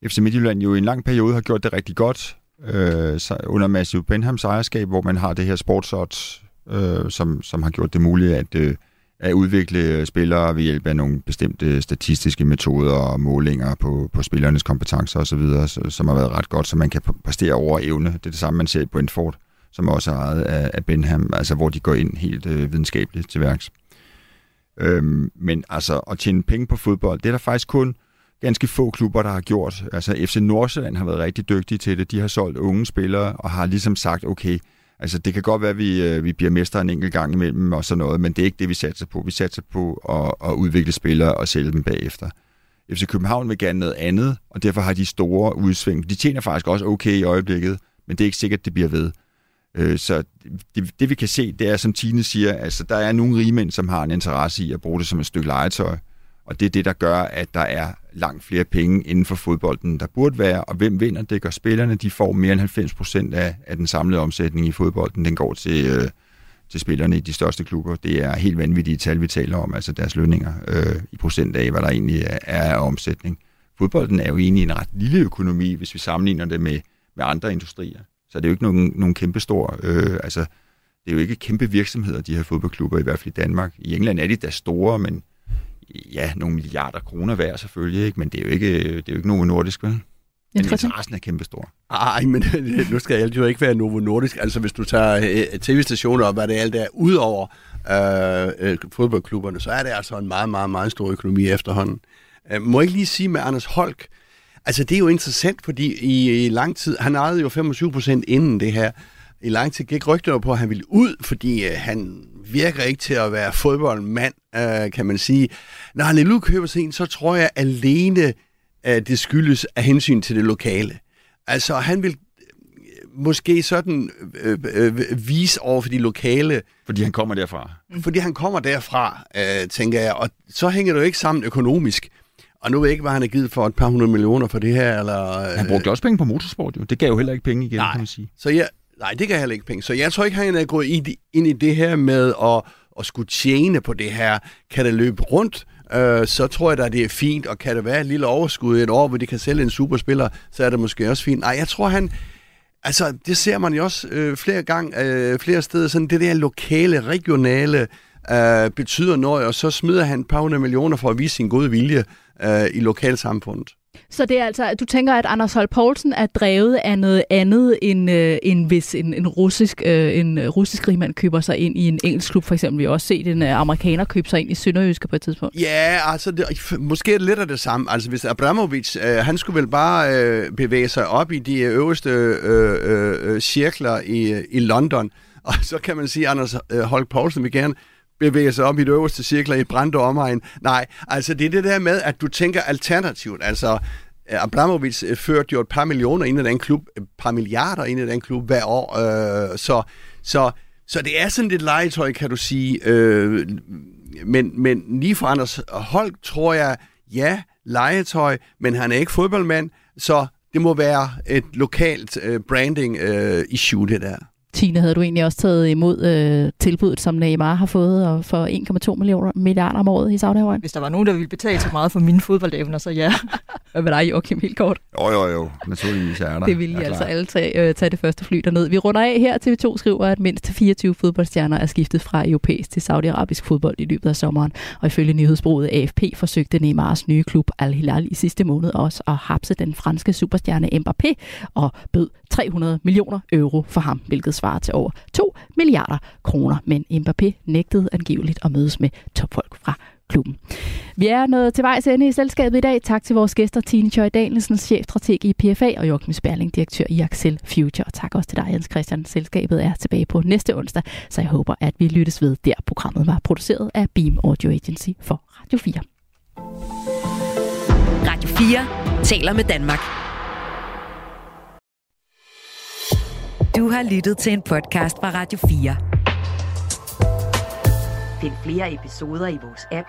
S6: FC Midtjylland jo i en lang periode har gjort det rigtig godt øh, under Matthew Benhams ejerskab, hvor man har det her sportsodds, øh, som, som har gjort det muligt at, øh, at udvikle spillere ved hjælp af nogle bestemte statistiske metoder og målinger på, på spillernes kompetencer osv., som har været ret godt, så man kan præstere over evne. Det er det samme, man ser i Brentford, som også er ejet af, af Benham, altså hvor de går ind helt øh, videnskabeligt til værks. Øhm, men altså at tjene penge på fodbold, det er der faktisk kun ganske få klubber, der har gjort. Altså FC Nordsjælland har været rigtig dygtige til det. De har solgt unge spillere og har ligesom sagt, okay, altså det kan godt være, at vi, øh, vi bliver mestre en enkelt gang imellem og sådan noget, men det er ikke det, vi satser på. Vi satser på at, at udvikle spillere og sælge dem bagefter. FC København vil gerne noget andet, og derfor har de store udsving. De tjener faktisk også okay i øjeblikket, men det er ikke sikkert, at det bliver ved. Øh, så det, det vi kan se, det er, som Tine siger, altså der er nogle rigmænd, som har en interesse i at bruge det som et stykke legetøj, og det er det, der gør, at der er langt flere penge inden for fodbolden, der burde være. Og hvem vinder? Det gør spillerne. De får mere end 90 procent af, af den samlede omsætning i fodbolden. Den går til, øh, til spillerne i de største klubber. Det er helt vanvittige tal, vi taler om, altså deres lønninger øh, i procent af, hvad der egentlig er, er af omsætning. Fodbolden er jo egentlig en ret lille økonomi, hvis vi sammenligner det med, med andre industrier. Så det er jo ikke nogen, nogen kæmpe stor, øh, altså det er jo ikke kæmpe virksomheder, de her fodboldklubber, i hvert fald i Danmark. I England er de da store, men ja, nogle milliarder kroner værd selvfølgelig, ikke? men det er jo ikke, det er jo ikke Novo Nordisk, vel? Men interessen er kæmpestor.
S4: Ej, men nu skal alt jo ikke være Novo Nordisk. Altså, hvis du tager øh, tv-stationer og hvad det alt er, ud over øh, øh, fodboldklubberne, så er det altså en meget, meget, meget stor økonomi efterhånden. Øh, må jeg ikke lige sige med Anders Holk, Altså, det er jo interessant, fordi i, i lang tid, han ejede jo 25 procent inden det her. I lang tid gik rygter på, at han ville ud, fordi øh, han virker ikke til at være fodboldmand, øh, kan man sige. Når han nu køber sig så tror jeg alene, at det skyldes af hensyn til det lokale. Altså, han vil øh, måske sådan øh, øh, vise over for de lokale.
S6: Fordi han kommer derfra.
S4: Fordi han kommer derfra, øh, tænker jeg. Og så hænger det jo ikke sammen økonomisk. Og nu ved jeg ikke, hvad han har givet for et par hundrede millioner for det her. Eller,
S6: han brugte også penge på motorsport, jo. Det gav jo heller ikke penge igen,
S4: nej.
S6: kan man sige.
S4: Så jeg, nej, det gav heller ikke penge. Så jeg tror ikke, han er gået ind i det her med at, at skulle tjene på det her. Kan det løbe rundt? Øh, så tror jeg at det er fint, og kan det være et lille overskud i et år, hvor de kan sælge en superspiller, så er det måske også fint. Nej, jeg tror, han... Altså, det ser man jo også øh, flere gange, øh, flere steder, sådan det der lokale, regionale, øh, betyder noget, og så smider han et par hundrede millioner for at vise sin gode vilje øh, i lokalsamfundet.
S3: Så det er altså, at du tænker, at Anders Holm Poulsen er drevet af noget andet, end, øh, end hvis en, en, russisk, øh, en russisk rigmand køber sig ind i en engelsk klub, for eksempel. Vi har også set en øh, amerikaner købe sig ind i Sønderjyske på et tidspunkt.
S4: Ja, altså, det, måske er det lidt af det samme. Altså, hvis Abramovic, øh, han skulle vel bare øh, bevæge sig op i de øverste øh, øh, øh cirkler i, i London, og så kan man sige, at Anders øh, Holk Poulsen vil gerne bevæge sig op i det øverste cirkler i Brande omegn. Nej, altså det er det der med, at du tænker alternativt. Altså, eh, Abramovic eh, førte jo et par millioner ind i den klub, et par milliarder ind i den klub hver år. Øh, så, så, så det er sådan lidt legetøj, kan du sige. Øh, men, men lige for Anders Holk tror jeg, ja, legetøj, men han er ikke fodboldmand, så det må være et lokalt øh, branding øh, issue, det der.
S3: Tine, havde du egentlig også taget imod øh, tilbuddet, som Neymar har fået og for 1,2 millioner milliarder om året i saudi
S5: Hvis der var nogen, der ville betale så meget for mine fodboldevner, så ja.
S3: Hvad med dig, Joachim, helt kort?
S6: Jo, jo, jo. Naturligvis er der.
S3: Det ville I altså alle tre øh, tage det første fly derned. Vi runder af her. TV2 skriver, at mindst 24 fodboldstjerner er skiftet fra europæisk til saudiarabisk fodbold i løbet af sommeren. Og ifølge nyhedsbruget AFP forsøgte Neymars nye klub Al-Hilal i sidste måned også at hapse den franske superstjerne Mbappé og bød 300 millioner euro for ham, hvilket svarer til over 2 milliarder kroner. Men Mbappé nægtede angiveligt at mødes med topfolk fra klubben. Vi er nået til vejs ende i selskabet i dag. Tak til vores gæster, Tine Choi Danielsen, chefstrateg i PFA, og Joachim Sperling, direktør i Axel Future. Og tak også til dig, Jens Christian. Selskabet er tilbage på næste onsdag, så jeg håber, at vi lyttes ved, der programmet var produceret af Beam Audio Agency for Radio 4.
S2: Radio 4 taler med Danmark. Du har lyttet til en podcast fra Radio 4. Find flere episoder i vores app,